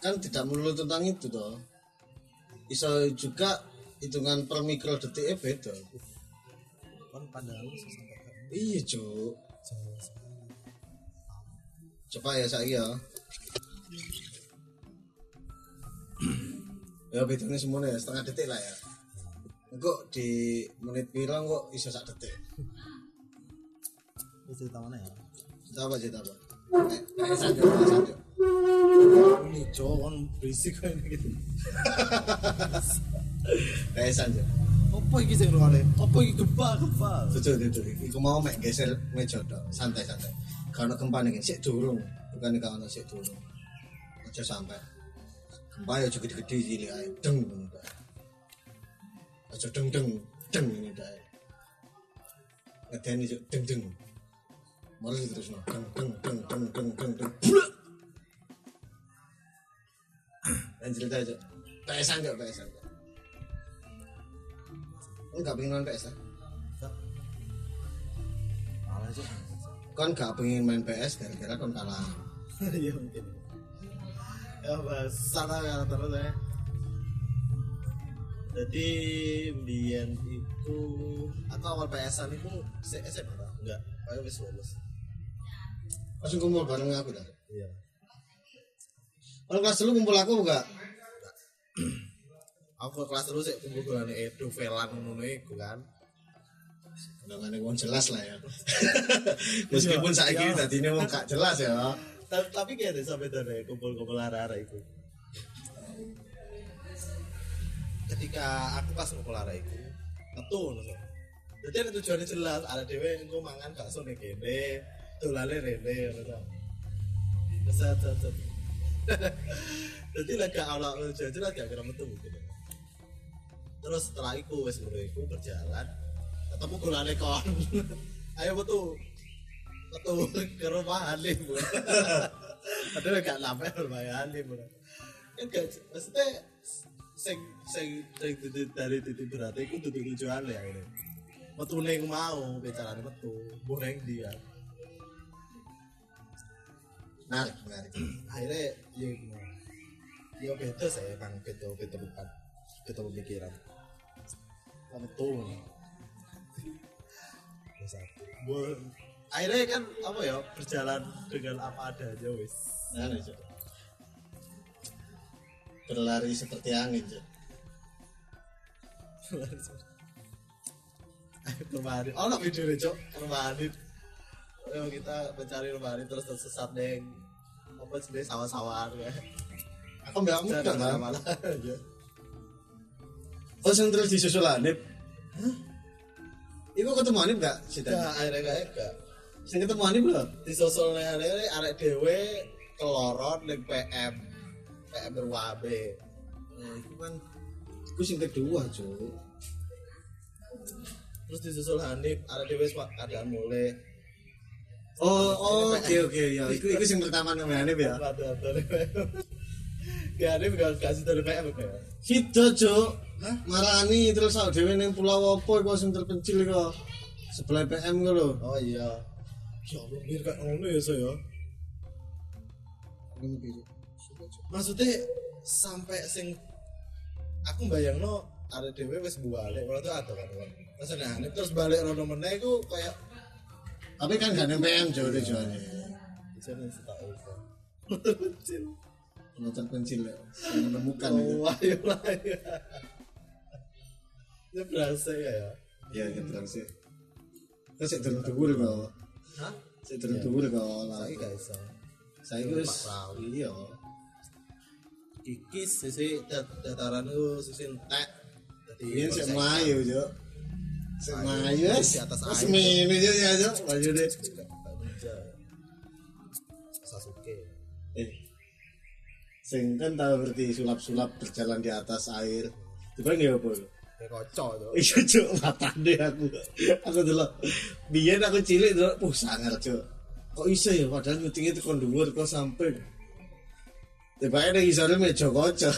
Kan tidak melulu tentang itu toh. Bisa juga hitungan per mikro detiknya beda. Kan bisa ke Iya cuk. sekali. Coba ya saya ya. ya bedanya semuanya ya, setengah detik lah ya. Kok di menit piro kok iso sak detik. Itu cerita mana ya? Cerita apa cerita apa? Eh, Kayak sanjo, kayak sanjo. Ini cowok kan berisik gitu. Sanjo. Apa iki sing ruane? Apa iki gempa gempa? Iku mau mek geser meja tok, santai santai. Kalau gempa nih, sik durung, bukan sik durung. Aja sampai. Gempa ya juga gede cilik ae, deng. Aja deng deng deng ini. Ngedeni deng deng. Mari terus no, deng deng deng deng deng deng deng. Blek! Dan cerita aja. PS aja, PS aja. Enggak pengen nonton PS ah? Malah sih. Kon gak pengen main PS gara-gara kon kalah. Iya mungkin. Ya bahas sana ya terus ya. Jadi Bian itu aku awal PS-an itu SMA? Enggak, kayak wis lulus. Langsung kumpul bareng aku dah. Iya. Kalau kelas dulu kumpul aku enggak? Aku kelas terus sih kumpul dengan Edo Velan ngono iku kan. Udah wong jelas lah ya. Meskipun saiki Iya. tadi ini wong gak jelas ya. tapi tapi kayak ada sampai dari kumpul-kumpul arah-arah itu ketika aku pas ngumpul arah itu ngono jadi ada tujuannya jelas ada dewe yang mangan bakso nih kene tulale rene ngono. Set set set jadi lagi awal tujuan jelas gak kira metu gitu. Terus setelah itu wes itu berjalan. Ketemu gulane kon. Ayo metu. Metu ke rumah Halim Padahal gak sampai rumah Halim kan gak maksudnya sing sing dari titik berarti itu tujuan ya ini. Metu neng mau bicaranya metu boleh dia Menarik, menarik. akhirnya ya ya beda saya kan beda beda bukan beda pemikiran satu. Bu- akhirnya kan apa ya berjalan dengan apa adanya wis Cuk. Berlari seperti angin, Cuk. kemarin oh no video nih cok kemarin Ayo kita mencari kemarin terus tersesat neng apa sebenarnya sawah-sawahan ya? Aku kamu Jangan enggak kan malah oh yang terus disusul Hanif? Iku ketemu Hanif gak? Sita? Gak, akhirnya gak gak Sing ketemu Hanif lho? disusul nih arek dewe keloron neng PM PM berwabe Nah, itu kan Itu sing kedua, Cuk. terus disusul Hanif arek dewe sempat keadaan mulai Oh, oh, oke oke ya. Iku iku sing pertama Hanif ya. gak ada gak kasih dari PM Gitu, Cuk. Hah? Marani terus awak dhewe ning pulau apa iku sing terpencil iku. Sebelah PM iku lho. oh iya ya Allah mir kayak ngono ya saya maksudnya sampai sing aku bayang no ada dewe wes balik kalau tuh ada kan terus Hanif terus balik rono meneh itu kayak Tapi kan gak nang PM Cuk tujuannya. bisa nih setahu itu kecil Pulau terpencil ya. Yang menemukan itu. oh ayo lah ya itu berasa ya ya Ya, gitu sih. Kan sik durung dhuwur kok. hah Sik durung dhuwur kok. lagi gak bisa Saya wis iya. kikis sisi dat- dataran itu sisi entek Ini sik mlayu, Cuk. Di wis. atas air. ya. Maju deh. Sasuke Eh. Sing kan tahu berarti sulap-sulap berjalan di atas air. Coba nggak apa kocok tuh Iya cuk, matane aku. Aku dulu. Biyen aku cilik dulu, puh sangar cuk. Kok iso ya padahal nyutingnya itu kon dhuwur kok sampai. Tiba-tiba ada isore meja kaca.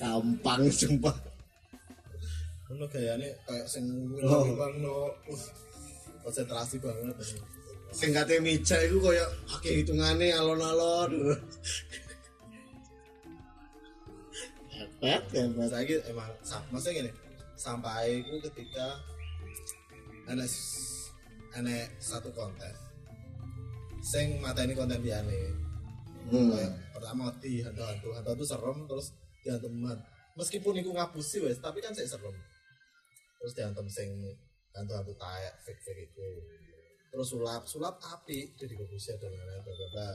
Gampang sumpah. Ono gayane kayak sing Oh. bang no konsentrasi banget Sing kate meja iku koyo akeh hitungane alon-alon. Hebat, hebat. saya gitu emang maksudnya gini sampai aku ketika s- enek satu konten sing mata ini konten biane Hmm. kayak pertama di hantu-hantu hantu-hantu serem terus dihantem meskipun iku ngapusi wes tapi kan saya serem terus dihantem sing hantu-hantu taek fake fake itu. Terus sulap sulap api jadi bagusnya dan lain-lain bla bla bla.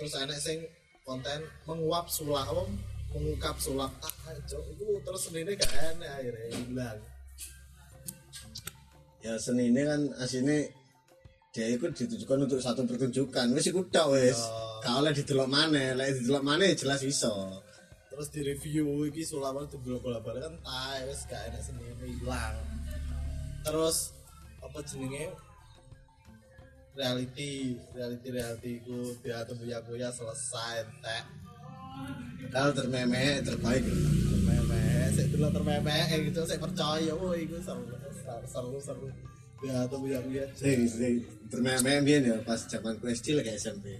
terus enek sing konten menguap sulap apa? Mengungkap sulap ah cok itu terus sendiri gak enak akhirnya hilang ya seni ini kan aslinya dia itu ditujukan untuk satu pertunjukan. Wis iku tok wis. Ya. gak oleh didelok maneh. Lek didelok maneh jelas iso terus di review iki sulaman itu bola bola kan tai wes gak enak sendiri hilang. Terus apa jenenge? Reality reality reality ku dia tuh buya buya selesai entek. Kalau termeme terbaik. Termeme saya dulu termeme eh gitu saya percaya. Oh itu seru seru seru. Dia tuh buya buya sing sing termeme biyen ya pas zaman SD kayak SMP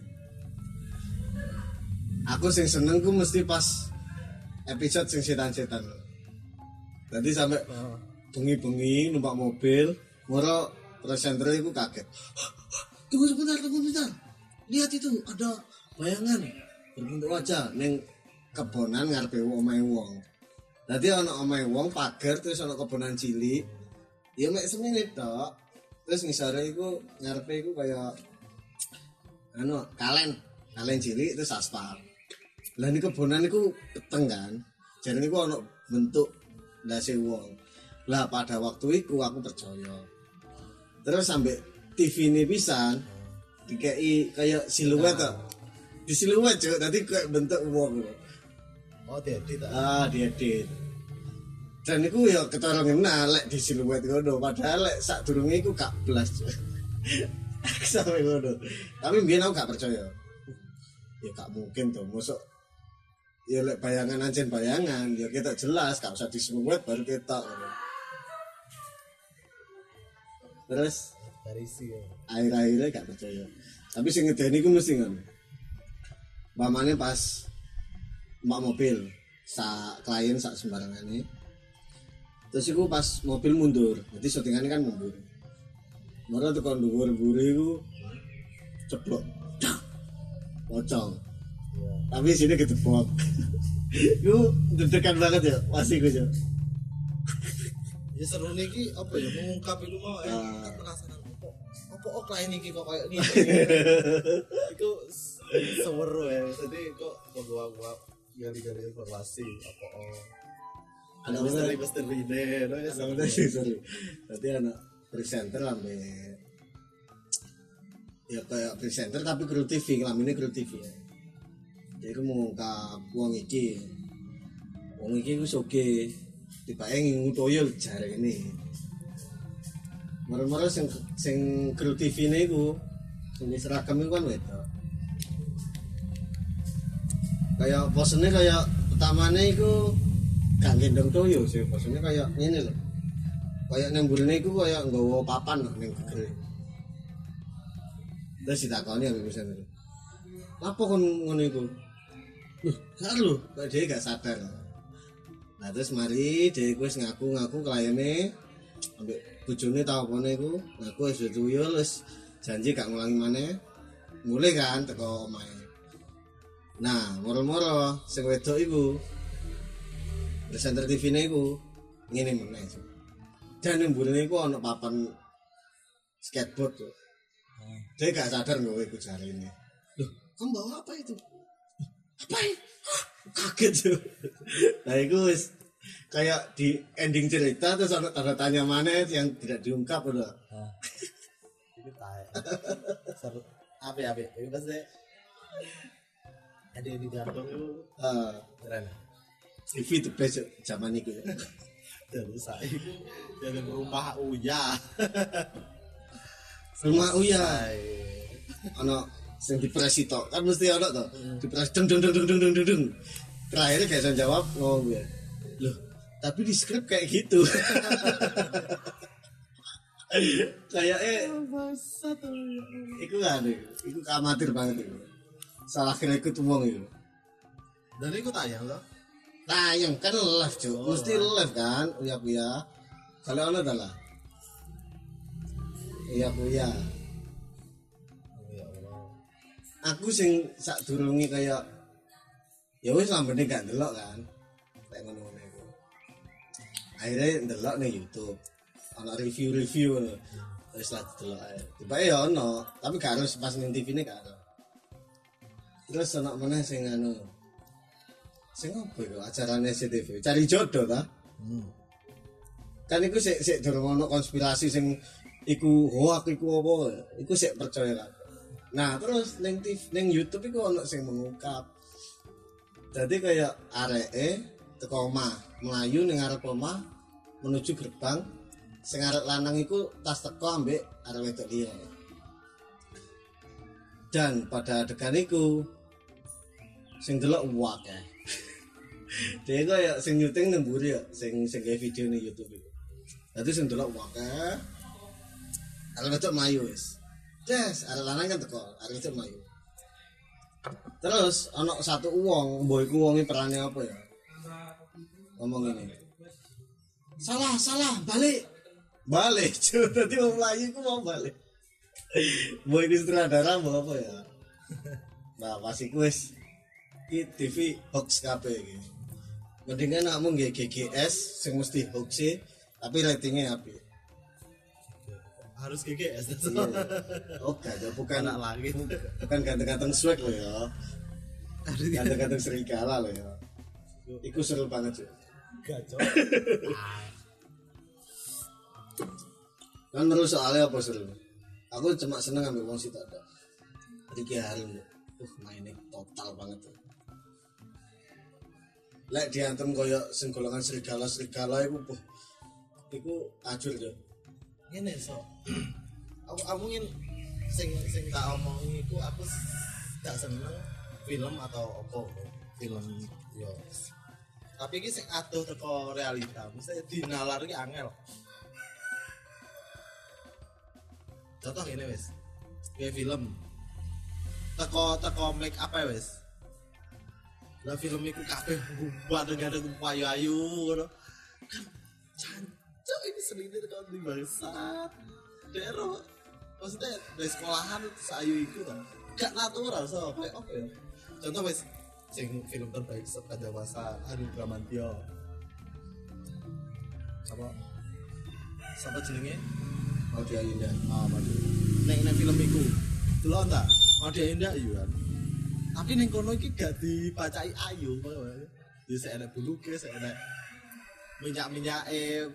aku sing seneng ku mesti pas episode sing setan-setan Tadi sampai Oh. bengi-bengi numpak mobil, moro presenter itu kaget. Tunggu sebentar, tunggu sebentar. Lihat itu ada bayangan berbentuk wajah neng kebonan ngarepe omahe wong. Dadi ana omahe wong pagar terus ana kebonan cilik. Ya mek semene tok. Terus ngisore iku ngarepe iku kaya anu kalen, kalen cilik terus aspal. Lah ini kebonan iku peteng kan. Jadi niku ana bentuk ndase wong. Lah pada waktu itu aku percaya. Terus sampai TV ini pisan dikei kayak siluet tuh. Di siluet cuy, tadi kayak bentuk wong. oh diedit ah Ah, diedit. Dan iku ya ketara ngena lek di siluet ngono, padahal lek sak durunge iku gak blas. Aku Sampai ngono. Tapi mbiyen aku gak percaya. Ya gak mungkin tuh, mosok ya bayangan anjen bayangan. Ya kita jelas gak usah disiluet baru kita terus? Dari si ya. akhir-akhirnya gak percaya. Tapi sing ngedeni ku mesti ngono. Pas mbak mobil sa klien sak sembarangan ini terus iku pas mobil mundur jadi syutingannya kan mundur. Mara tekan dhuwur mburi iku ceplok pocong Iya. tapi sini ketepok iku deg-degan banget ya masih gue ya ya seru niki apa ya mengungkap itu mau tak penasaran. Apa apa ok lah ini kok kayak gini itu s- seweru ya. Jadi kok kok gua gua gali-gali informasi. Apa oh. Ada Ada misteri misteri deh no, ya, sih sorry. Berarti anak presenter ambe ya kayak presenter tapi kru TV, ini kru TV ya. Jadi aku mengungkap wong iki. Wong iki wis oke. Dipaengi ngutoyo jare ini. Moro-moro sing sing kru TV ini iku sing seragam iku kan wedok. Kayak bosennya kayak utamanya iku gak gendong toyo sih bosennya kayak ini loh kayak nang burine iku kayak nggawa papan loh ning gegere terus ditakoni ambek bisa itu apa kon ngono iku kan kok dia gak sadar. Nah terus mari dia wis ngaku-ngaku kliennya ambek bojone tau apa iku, ngaku wis tuyul wis janji gak ngulangi maneh. Mulai kan teko omahe. Nah, moro-moro sing wedok iku presenter TV-ne iku ngene meneh. Dan yang burine iku ana papan skateboard tuh. Dia gak sadar nggawe iku jarine. Loh, kamu bawa apa itu? Apa ini? Hah, Kaget tuh. Nah, itu wis kayak di ending cerita terus ada tanda tanya mana yang tidak diungkap udah. itu tahu seru. Apa apa itu pasti ada yang digantung itu keren. TV the best zaman itu. dan saya dari rumah Uya. Rumah Uya, ono sing dipresi tok kan mesti ono to. Dipres deng deng deng deng deng deng deng, deng. Terakhirnya gak bisa jawab ngomong gue. Loh, tapi di skrip kayak gitu. kayak eh Iku kan, iku amatir banget itu. Salah kira ikut wong itu. dan itu tayang loh Tayang kan live cuy, Oh, mesti live kan, uya uya. Kalau ono adalah, uya uya. Oh ya Aku sing sak durungi kayak, ya wis lambene gak ndelok kan, kayak ngono ngono iku. Akhirnya ndelok nih YouTube, ono review-review ngono. Wis lah delok ae. Tiba ya ono, tapi gak harus pas ning TV ini gak. Terus ono mana sing anu, sing apa iku acarane CTV, cari jodoh ta? hmm. kan iku sik sik durung ono konspirasi sing iku hoak iku apa iku sik percaya kan nah terus ning TV ning YouTube iku ono sing mengungkap. Jadi kayak areke teko omah melayu ning arep menuju gerbang. Sing arek lanang iku tas teko ambek arek wedok dan pada adegan iku sing delok wakeh dia kayak sing nyuting nang mburi ya sing sing video ning YouTube iku Dadi sing delok wakeh. Arek wedok mlayu wis. Des, arek lanang kan teko, arek wedok mlayu. Terus ana satu wong, mbok iku wonge perane apa ya? Ngomong ini. Salah, salah, balik. Balik, cuy. Dadi wong mlayu iku mau balik. Mbok iku sutradara mbok apa ya? Nah, pas iku wis iki TV hoax iki. Mendingan kamu nggih GGS sing mesti hoax sih, tapi ratingnya api. Harus GGS Iya. Oh, gak ada bukan anak lagi bukan ganteng-ganteng swag loh ya. Ganteng-ganteng serigala loh ya. Iku seru banget sih. gacor Kan terus soalnya apa seru? Aku cuma seneng ambil wong situ ada. Ricky Harim, uh mainnya total banget tuh. Lek diantem koyo sing golongan serigala-serigala iku buh. Iku ajur yo. Ini so. Aku aku ingin sing sing tak omongin itu aku gak seneng film atau apa film yo tapi ini sing aduh teko realita misalnya dinalar ki angel. Contoh ini wes kayak film. Teko teko make apa ya wes lah film itu kabeh buat ada payu-ayu ngono. Kan cancok ini selinir kalau di bangsat dero maksudnya dari sekolahan sayu itu kan gak natural so kayak oke contoh wes sing film terbaik sepanjang masa Hanung Bramantio apa Sapa jenenge? Maudy Ayunda Oh, mati. Neng neng film iku. Delok ta? Maudy Ayunda iya kan. Tapi ning kono iki gak dibacai ayu koyo. Ya sik enek buluke, sik enek minyak-minyake.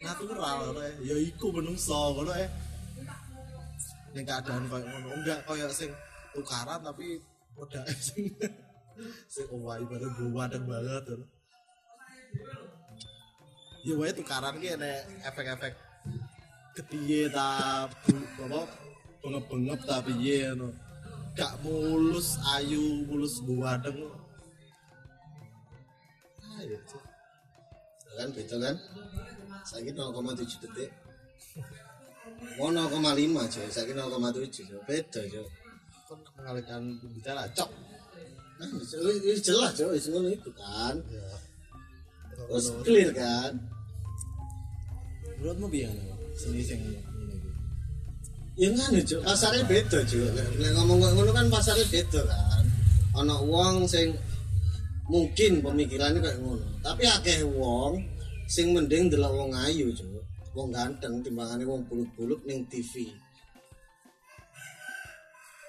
Natural ora ya iku menungso ngono ya. Ning keadaan koyo ngono enggak koyo sing tukaran tapi udah sing sing owai bareng gowandeng banget. lho. ya wae tukaran ki enek efek-efek kepiye ta apa bengep-bengep ta piye ngono gak mulus ayu mulus guwadeng ayo Cuk. Kan beda kan. Saya 0,7 detik. Mau 0,5 aja saya 0,7 Jo. beda jo. Kon mengalihkan bicara cok. Nah ini jelas jo. Wis ngono itu kan. Ya terus clear kan. Menurutmu ngono seni sing ngene iki ya jo. Pasarnya beda jo. Nek ngomong kayak ngono kan pasarnya beda kan. Ana wong sing mungkin pemikirannya kayak ngono. Tapi akeh wong sing mending delok wong ayu jo wong ganteng timbangane wong buluk-buluk ning TV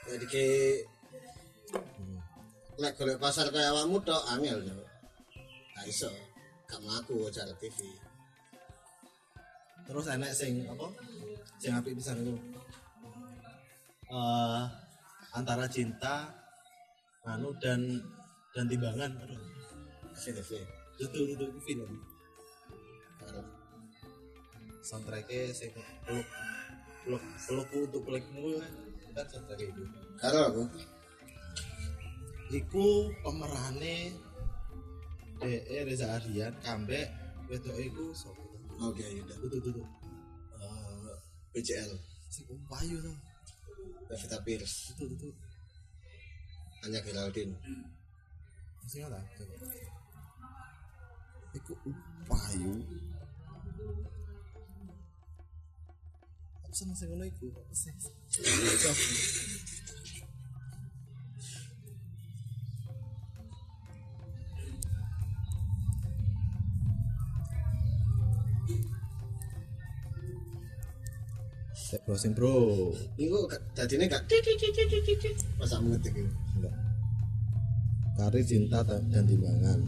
jadi ke lek golek pasar kayak awakmu tok angel jo gak iso. Gak mlaku acara TV terus enek sing apa? Sing apik pisan itu eh antara cinta anu dan dan timbangan aduh TV itu itu itu film soundtracknya sing peluk peluk pelukku untuk pelukmu kan soundtracknya itu. Karo aku. Iku pemerane DE Reza Ardian kambek wedok iku sapa? Oke yaudah tuh tuh tuh Eh, BCL sing payu tuh Pevita Pierce itu itu hanya Geraldine sing apa? Iku payu apa seneng sing ngono iku apa sih? Saya browsing bro. Iku tadinya gak tik tik tik tik Karir cinta ta- dan timbangan.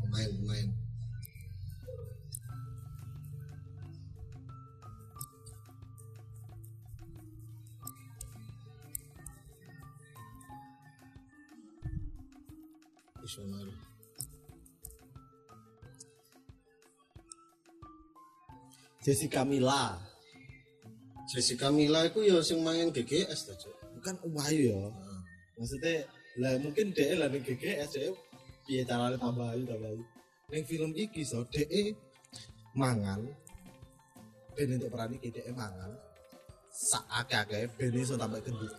Pemain pemain. Visioner. Jessica Mila. Jessica Mila itu ya sing main GGS tuh Cuk. Bukan Wahyu ya. Maksudnya lah mungkin DE lah ning GGS DE piye carane tambah ayu tambah ayu. Ning film iki so DE mangan ben untuk peran iki DE mangan sak akeh-akeh ben iso tambah gendut.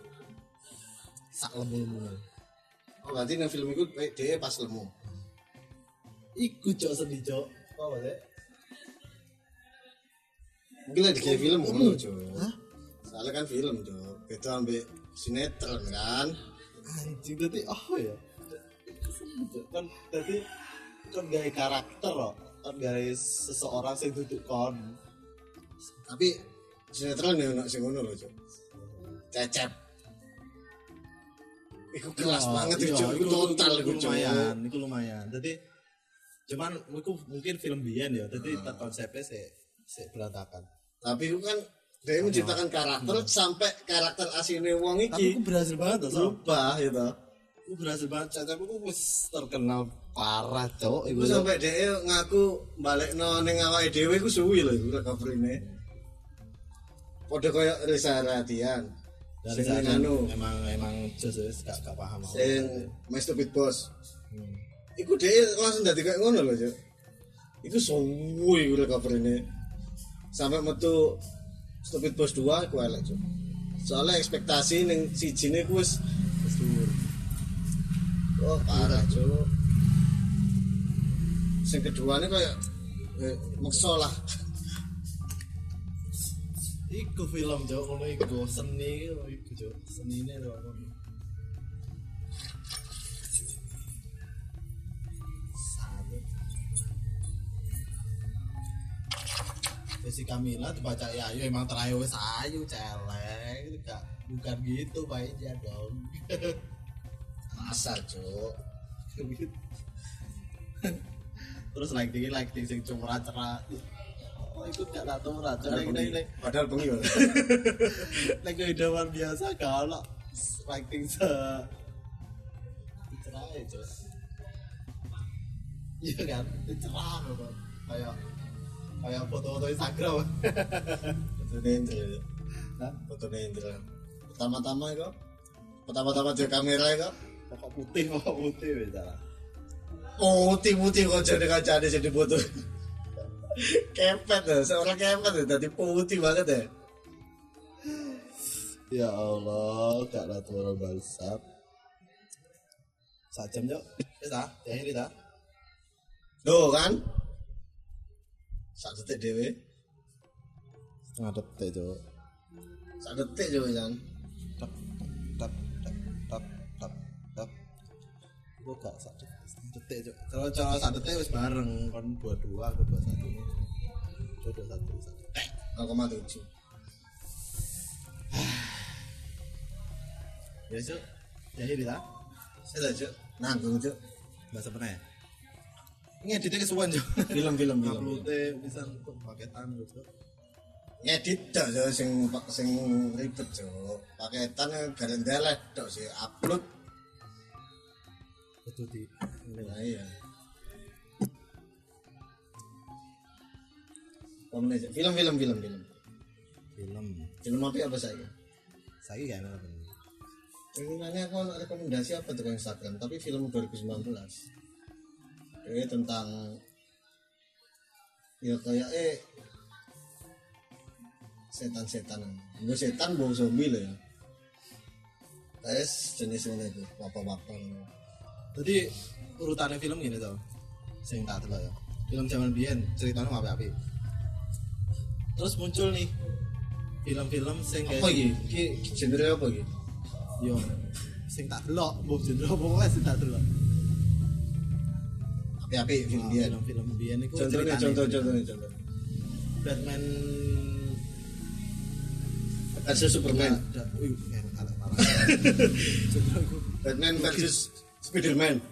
Sak lemu-lemu. Oh berarti nang film itu kayak dia pas lemu. Iku cok sedih cok. Apa sih? Mungkin lagi kayak film ngono. Hah? Soalnya kan film Cuk. Beda ambek sinetron kan. anjing tadi oh ya kan tadi kan gaya karakter loh kan gaya seseorang yang duduk kon Tapi sinetron ya ono sing ngono lho Cuk. Cecep. Iku kelas Iya, banget iya, itu. Iku total iku lumayan itu lumayan jadi cuman itu mungkin film bian ya jadi konsepnya sih sih berantakan Tapi itu kan dia menciptakan karakter sampai karakter aslinya wong tapi iki aku berhasil banget tuh berubah gitu. aku berhasil banget cecep aku wis terkenal parah cowok Iku sampai dia ngaku balik no ning awake dhewe suwi lho iku recovery-ne. Padha koyo Reza Radian. dari Sing anu, emang emang just wis gak gak paham aku. sing My Stupid Boss. Hmm. Iku dia langsung dadi kayak ngono loh, Cuk. Iku suwi iku recovery-ne. Sampai metu Stupid Boss 2 iku elek, Cuk. Soalnya ekspektasi ning sijine ku wis oh parah, Cuk. Sing keduanya kayak eh, maksa lah. Iku film jauh ngono iku seni iku jauh lho apa. Jessica Mila dibaca ya ayo emang terayu wis ayu celeng itu gak bukan gitu baiknya dong. Masa cuk. Terus like tinggi like tinggi sing cuma cerah oh ikut gak tahu raja like bengi. like padahal bengi Bang. like kehidupan biasa kalau like tinggi se cerah ya cus iya kan? Cerah loh kayak kayak foto-foto Instagram foto Indra Hah? foto Indra pertama-tama itu pertama-tama di kamera itu pokok putih pokok putih bicara putih putih kok jadi kaca ada jadi foto kepet ya seorang kepet ya tadi putih banget ya Ya Allah, Kak Ratu orang balsap. Sajam jok, wis ta? Ya ini ta? Loh kan sak detik dewe Setengah detik jok. sak detik kan Tap tap tap tap tap tap. Gue gak sak detik, setengah detik. Kalau cara sak detik wis bareng, kon dua dua, aku dua satu. Dua dua satu, sak detik. 0,7 Ya jok, ya ini ta? saya cuk nanggung cuk Bahasa mana ya? Ini editnya kesuwan jok. film film film. Uploadnya bisa paketan gitu. ngedit tok cuk sing sing ribet cuk paketan garen delek tok sih upload. Itu di nah iya. Film film film film. Film. film apa apa saya Saya gak enak apa ini nanya aku ada rekomendasi apa tuh Instagram? Tapi film 2019 ini tentang ya kayak eh setan-setan. Gue setan bawa zombie loh ya. Kayak jenis ini tuh apa-apa Jadi urutannya film gini tau. Sing tak ya. Film zaman biyen ceritanya apa api Terus muncul nih Film-film sing apa gitu ki genre apa gitu Yo Sing tak delok Mbok jendro pokoknya sing tak delok api-api film dia biyen. itu contohnya contoh contohnya contoh Batman. Versus Superman. Batman versus Spiderman.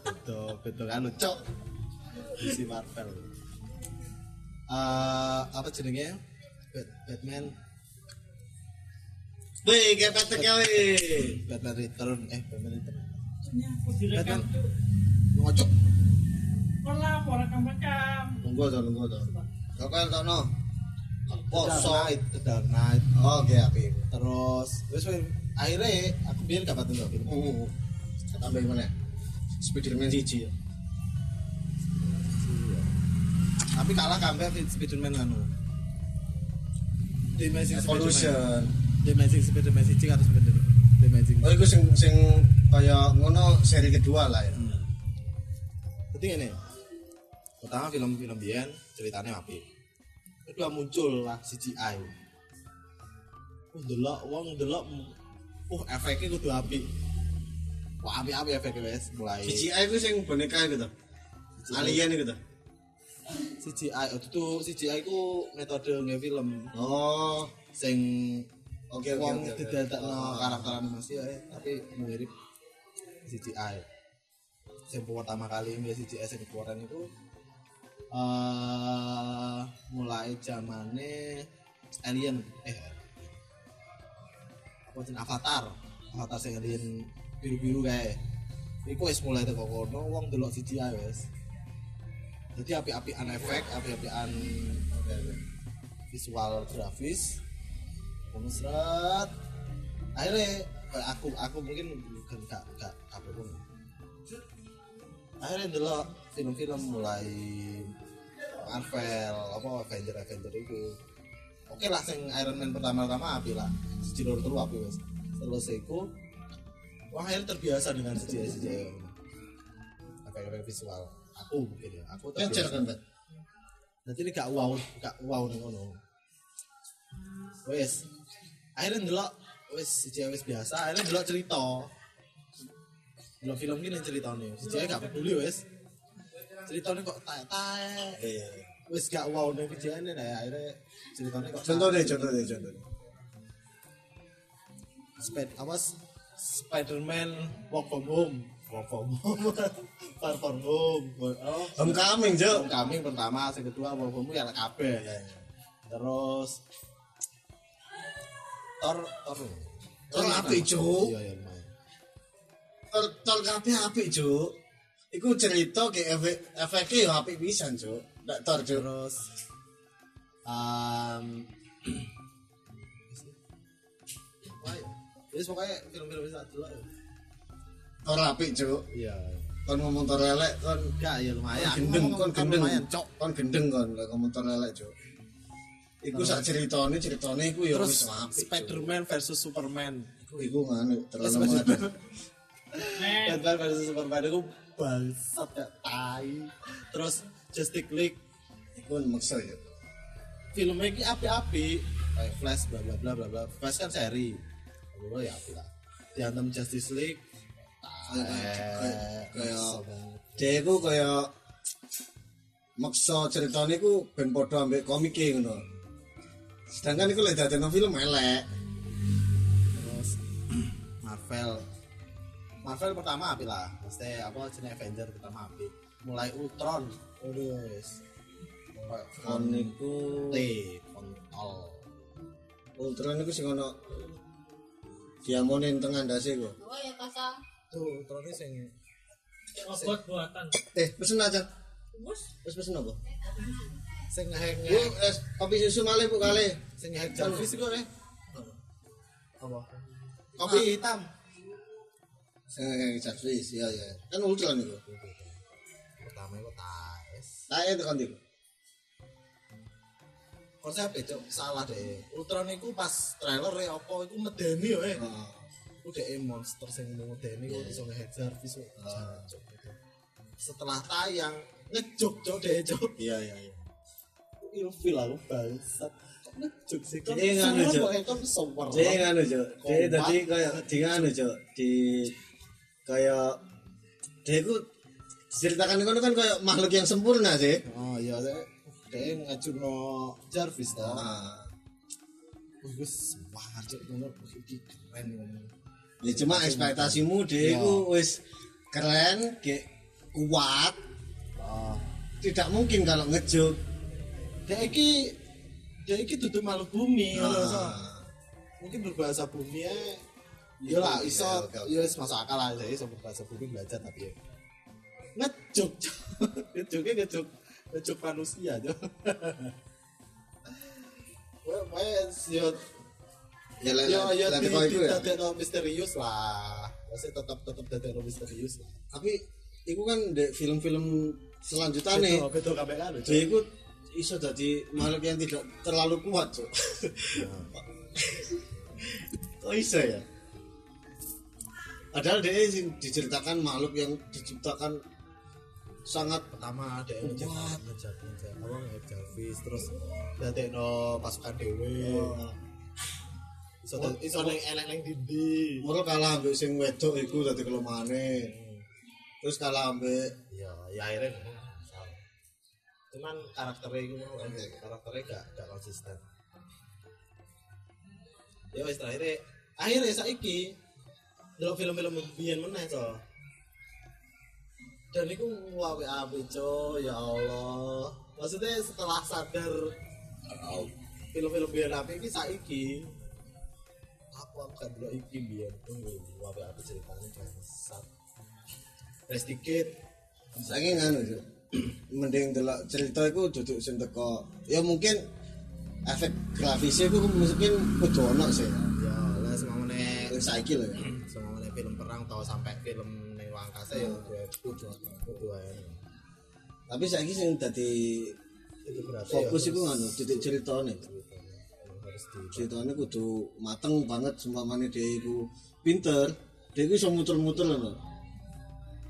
Betul, betul kan cok. DC Marvel. Eh, apa jenenge? Bat- Batman. Wih, kayak ya wih. Batman Return eh Batman Return Ngocok rekam-rekam. Tuh, nunggu tuh. Kau kan tau no. Dark Poso. Dark Knight Oke, api. terus wes wes akhirnya aku biar gak film Uh, tambah mana? Spiderman siji ya. tapi kalah kampe Spiderman anu The Amazing Spiderman Evolution. The Amazing Spiderman siji karo Spiderman The Amazing Oh, itu sing sing kayak ngono seri kedua lah ya. Hmm. Ini pertama film-film Bian ceritanya api kedua muncul lah CGI uh delok wong delok uh efeknya kudu api wah api api efeknya wes mulai. CGI itu sing boneka gitu. Alien gitu. CGI itu tuh CGI ku metode nge film. Oh, sing oke oke wong oke. oke. didadakno Ah. karakter animasi ya tapi mirip CGI yang pertama kali nggak CGI yang keluaran itu eh mulai zamannya Alien eh apa Avatar Avatar sing Alien biru-biru kayak Iku wis mulai teko kono wong delok CGI wis. Jadi api-apian efek, api-apian Oke, oke. visual grafis seret akhirnya kayak aku aku mungkin bukan gak gak apa pun akhirnya dulu film-film mulai Marvel apa Avenger Avenger itu. Oke lah sing Iron Man pertama-tama api lah. Siji loro telu api wes. Terus iku wah akhirnya terbiasa dengan CGI CGI efek-efek visual. Aku mungkin ya aku terbiasa. Kan? Nanti ini gak wow, gak wow nih ngono. Wes, akhirnya ndelok wes cewek wes biasa, akhirnya ndelok cerita. Ndelok film gini ceritanya, si cewek gak peduli wes. Ceritanya kok tae tae. Iya. wis gak wow ning kejadian nah akhirnya ceritanya kok contoh deh contoh deh contoh deh Sped apa Spider-Man Walk from Home Walk from Home Far from Home oh homecoming jo Homecoming pertama yang kedua Walk from Home ya kabeh terus Thor Thor Thor apik, Cuk. iya iya lumayan tol tol kabeh apik jo iku cerita ke efek efeknya ya apik pisan jo ndak tor jo terus um? Jadi pokoknya film-film bisa dulu ya. tor apik jo Iya. kon ngomong tor lelek kon Enggak ya lumayan. Gendeng kon kan gendeng lumayan cok. kon gendeng kon lek ngomong tor lelek jo iku sak ceritane ceritane iku ya wis apik. Spider-Man versus Superman. iku nganu terlalu Spider- mengada Nek, Batman versus Superman itu bangsat ya tai. Terus Justice League iku maksa ya filmnya ini api-api kayak Flash bla bla bla bla bla. Flash kan seri. Oh ya api lah. Diantem Justice League. Kayak- kayak- dia iku kaya maksa ceritane iku ben padha ambek komike ngono sedangkan iku lek dadekno film elek. Terus Marvel. Marvel pertama api lah. Mesti apa jenis Avenger pertama api. Mulai Ultron. Wis. Kon iku T kontol Ultron iku sing ono diamone ning tengah ndase iku. Oh ya kasang. tuh Ultron ini sing robot buatan. eh pesen aja Bos, wis pesen apa sing Bu, es kopi susu malih Bu kali. sing ngeheng Jarvis itu eh apa kopi hitam Sing servis ya ya. Kan Ultron iku. pertama itu tais Tae tekan iku. konsep itu salah deh Ultron itu pas trailer ya apa itu medeni ya eh Heeh. udah monster sing mau medeni kok bisa ngehead Jarvis kok. Gitu. setelah tayang ngejuk cok deh cok Iya iya iya. Ilfil aku bangsat Jadi nganu, sower Jadi nganu Jo, Kompak. tadi kayak di nganu Jo, di kayak dia iku ceritakan itu kan kayak makhluk yang sempurna sih. oh iya deh dia ngejuk no Jarvis toh Nah, bagus wah cok ngono iki keren ngono ya cuma ekspektasimu dia Iya. itu wis keren, kayak kuat. Tidak mungkin kalau ngejuk. Dia iki dia iki tutup makhluk bumi ngono so. Nah, mungkin berbahasa bumi ya iya lah Iya, iso iya wis masuk akal lah saya iso berbahasa bumi belajar tapi ya ngejuk ngejuknya ngejuk ngejuk manusia aja Wah, wah, yo, ya iku ya. dadekno misterius lah. Masih tetap tetap dadekno misterius lah. Tapi iku kan film-film selanjutnya Betul, betul kabeh kan. itu iso jadi makhluk yang tidak terlalu kuat cok kok iso ya padahal dia sing diceritakan makhluk yang diciptakan sangat Pertama ada yang ngejak Kuat. ngejak ngejak apa ngejak Jarvis terus dadekno pasukan dewe. oh, Iso iso neng elek neng dindi. mulu kalah ambek sing wedok iku dadi kelomane terus kalah ambek Ya, ya akhirnya. Cuman karakternya itu karakternya gak gak konsisten. Ya wis terakhir akhirnya saiki delok film-film biyen meneh so. Dan itu wae api co, ya Allah. Maksudnya setelah sadar film-film biyen api iki saiki aku akan delok iki biyen tunggu wae api ceritanya bangsat. Rest tiket saking anu cok mending delok cerita iku duduk sing teko. Ya mungkin efek grafisnya iku mungkin kudu ono sih. Ya lah semamane saiki lho ya. semamane film perang atau sampai film ning angkasa ya gue kudu kudu ae. Tapi saiki sing dadi itu berarti fokus ya iku nganu titik ceritane. Ceritanya kudu mateng banget sumpamane dia iku pinter. Iku iso muter-muter lho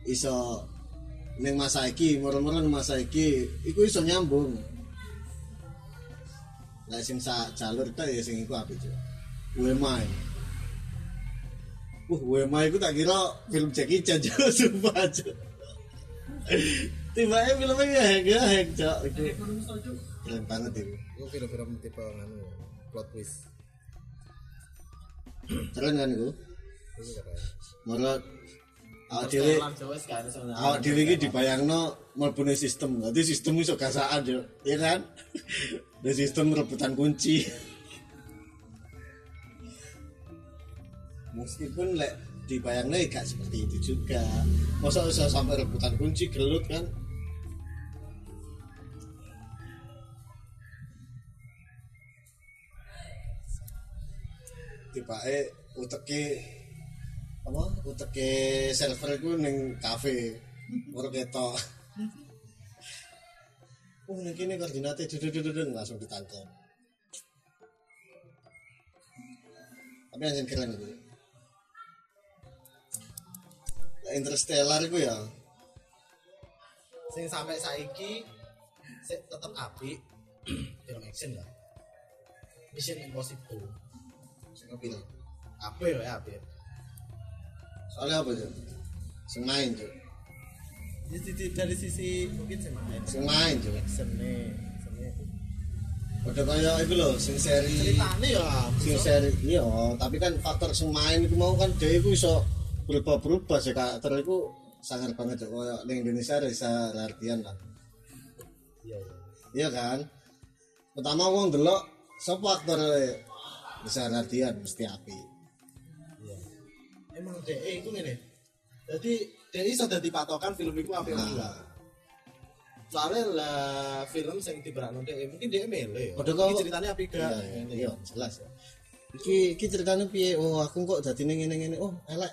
iso ning masa iki moro-moro ning masa iki iku iso nyambung lah sing sak jalur ta ya sing iku apik Cuk. Wema Uh, Wema iku tak kira film Jackie Chan Cuk, sumpah Cuk. tiba-tiba filmnya ya ya hack cok itu keren banget itu Itu film-film tipe nganu plot twist. keren kan itu Itu keren. menurut awak dewe awak dewe iki dibayangno mlebune sistem. Dadi sistem iso gasaan yo ya kan? Ada sistem rebutan kunci. Meskipun lek dibayangno ya gak seperti itu juga. Masa bisa sampai rebutan kunci gelut kan? Tiba eh uteke apa uteke server ku ning kafe baru ketok oh ini kini koordinatnya duduk langsung ditangkap tapi yang keren itu Interstellar itu ya Sing sampai saiki sik tetep apik film action lah. Mission Impossible. sing ngebil Apik ya apik. Soalnya apa tuh sing main tuh di- dari sisi mungkin sih main. sing main tuh action-nya. udah kayak itu loh sing seri Ceritanya ya sing seri iya tapi kan faktor sing main itu mau kan dia itu iso berubah-berubah sih karakter itu sangat banget tuh kayak di Indonesia ada bisa artian lah Iya, iya. iya kan? Pertama wong delok sapa aktor bisa artian mesti api. Emang DE itu ngene. Jadi DE iso dadi patokan film iku apik apa enggak. nah Soalnya lah film sing diberakno DE mungkin DE mele ya. Padha kok- ceritanya apik gak? iya iya jelas ya iki iki ceritanya piye oh aku kok jadi ngene ngene oh elek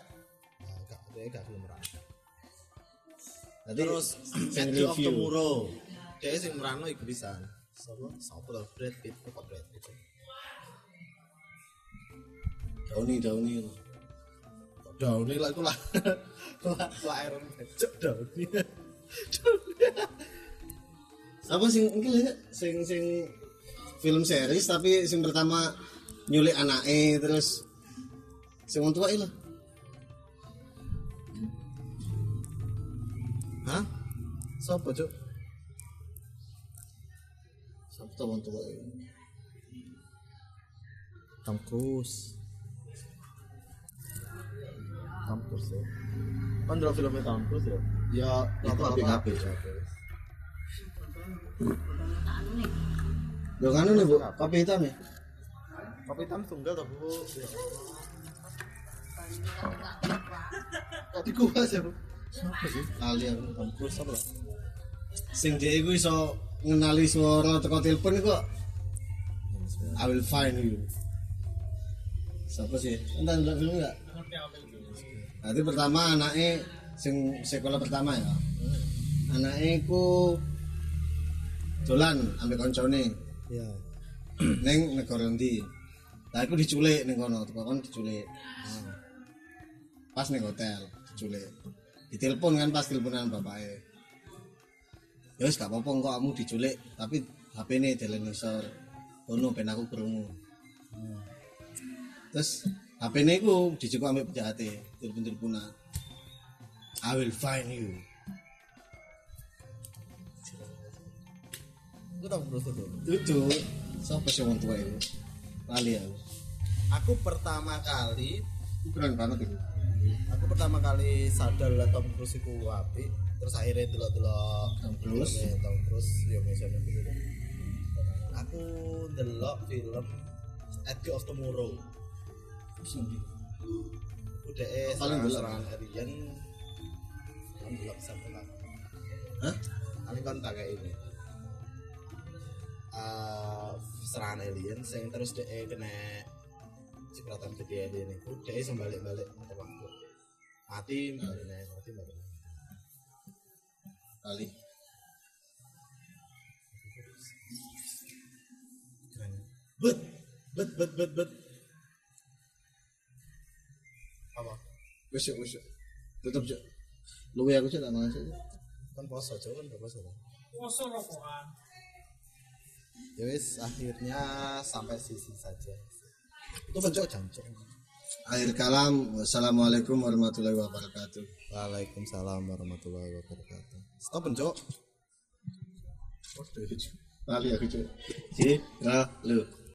Nah, gak DE gak film. Jadi Terus Edge of. Tomorrow. DE sing merano iku pisan. Sapa? Sapa lho Brad Pitt kok Brad Pitt. Dauni Dauni Downey lah iku lah. Lah lah Iron Man. Cuk Downey. apa sing iki lho, sing sing film series tapi sing pertama nyulik anake terus sing wong tua lho Hah? Cuk? sapa tuh wong tua Tom Cruise. Cruise ya. Kan dulu filmnya Cruise ya. Ya, Itu apik-apik. apik. Lho kan nih Bu, kopi hitam ya? Kopi hitam tunggal tak bu? Kok dikupas ya bu? Siapa sih? Kali aku. Cruise apa? Sing dia iku iso ngenali suara teko telepon kok I will find you. Siapa sih? Entah ndelok film enggak? Nanti pertama anaknya sing sekolah pertama ya. Anaknya iku dolan ambek koncone Ya. ning negara ndi. Lah iku diculik ning kono, teko kono diculik. Pas ning hotel diculik. Ditelepon kan pas teleponan bapaknya. Ya wis gak apa-apa kok kamu diculik, tapi HP ini dalan ngisor. Ono ben aku krungu. Terus HP ini ku dijukuk ambek penjahate, telepon-teleponan. I will find you. Itu Tom Cruise itu. Itu siapa sih orang tua itu? Lali aku. Aku pertama kali Itu keren banget itu. aku pertama kali sadar lah Tom Cruise iku apik terus akhirnya delok-delok Tom Cruise. filmnya Tom Cruise ya Mission Impossible aku delok film Edge of Tomorrow eh Paling serangan alien kan delok sampai lah Hah? paling kan tak kayak ini. Eh, serangan alien sing terus dia kena cipratan gede alien itu dia sembalik-balik mata waktu. Mati balik naik mati balik naik. Keren bet bet bet bet bet apa Wes yuk, wes yuk. Tutup yuk. Lu ya aku sih tak masuk. kan poso coba kan gak poso Poso rokokan. ya wis akhirnya sampai sisi saja itu bencok jancok akhir kalam wassalamualaikum warahmatullahi wabarakatuh Waalaikumsalam warahmatullahi wabarakatuh stop cok Lali aku cuy. Si, ra, lu.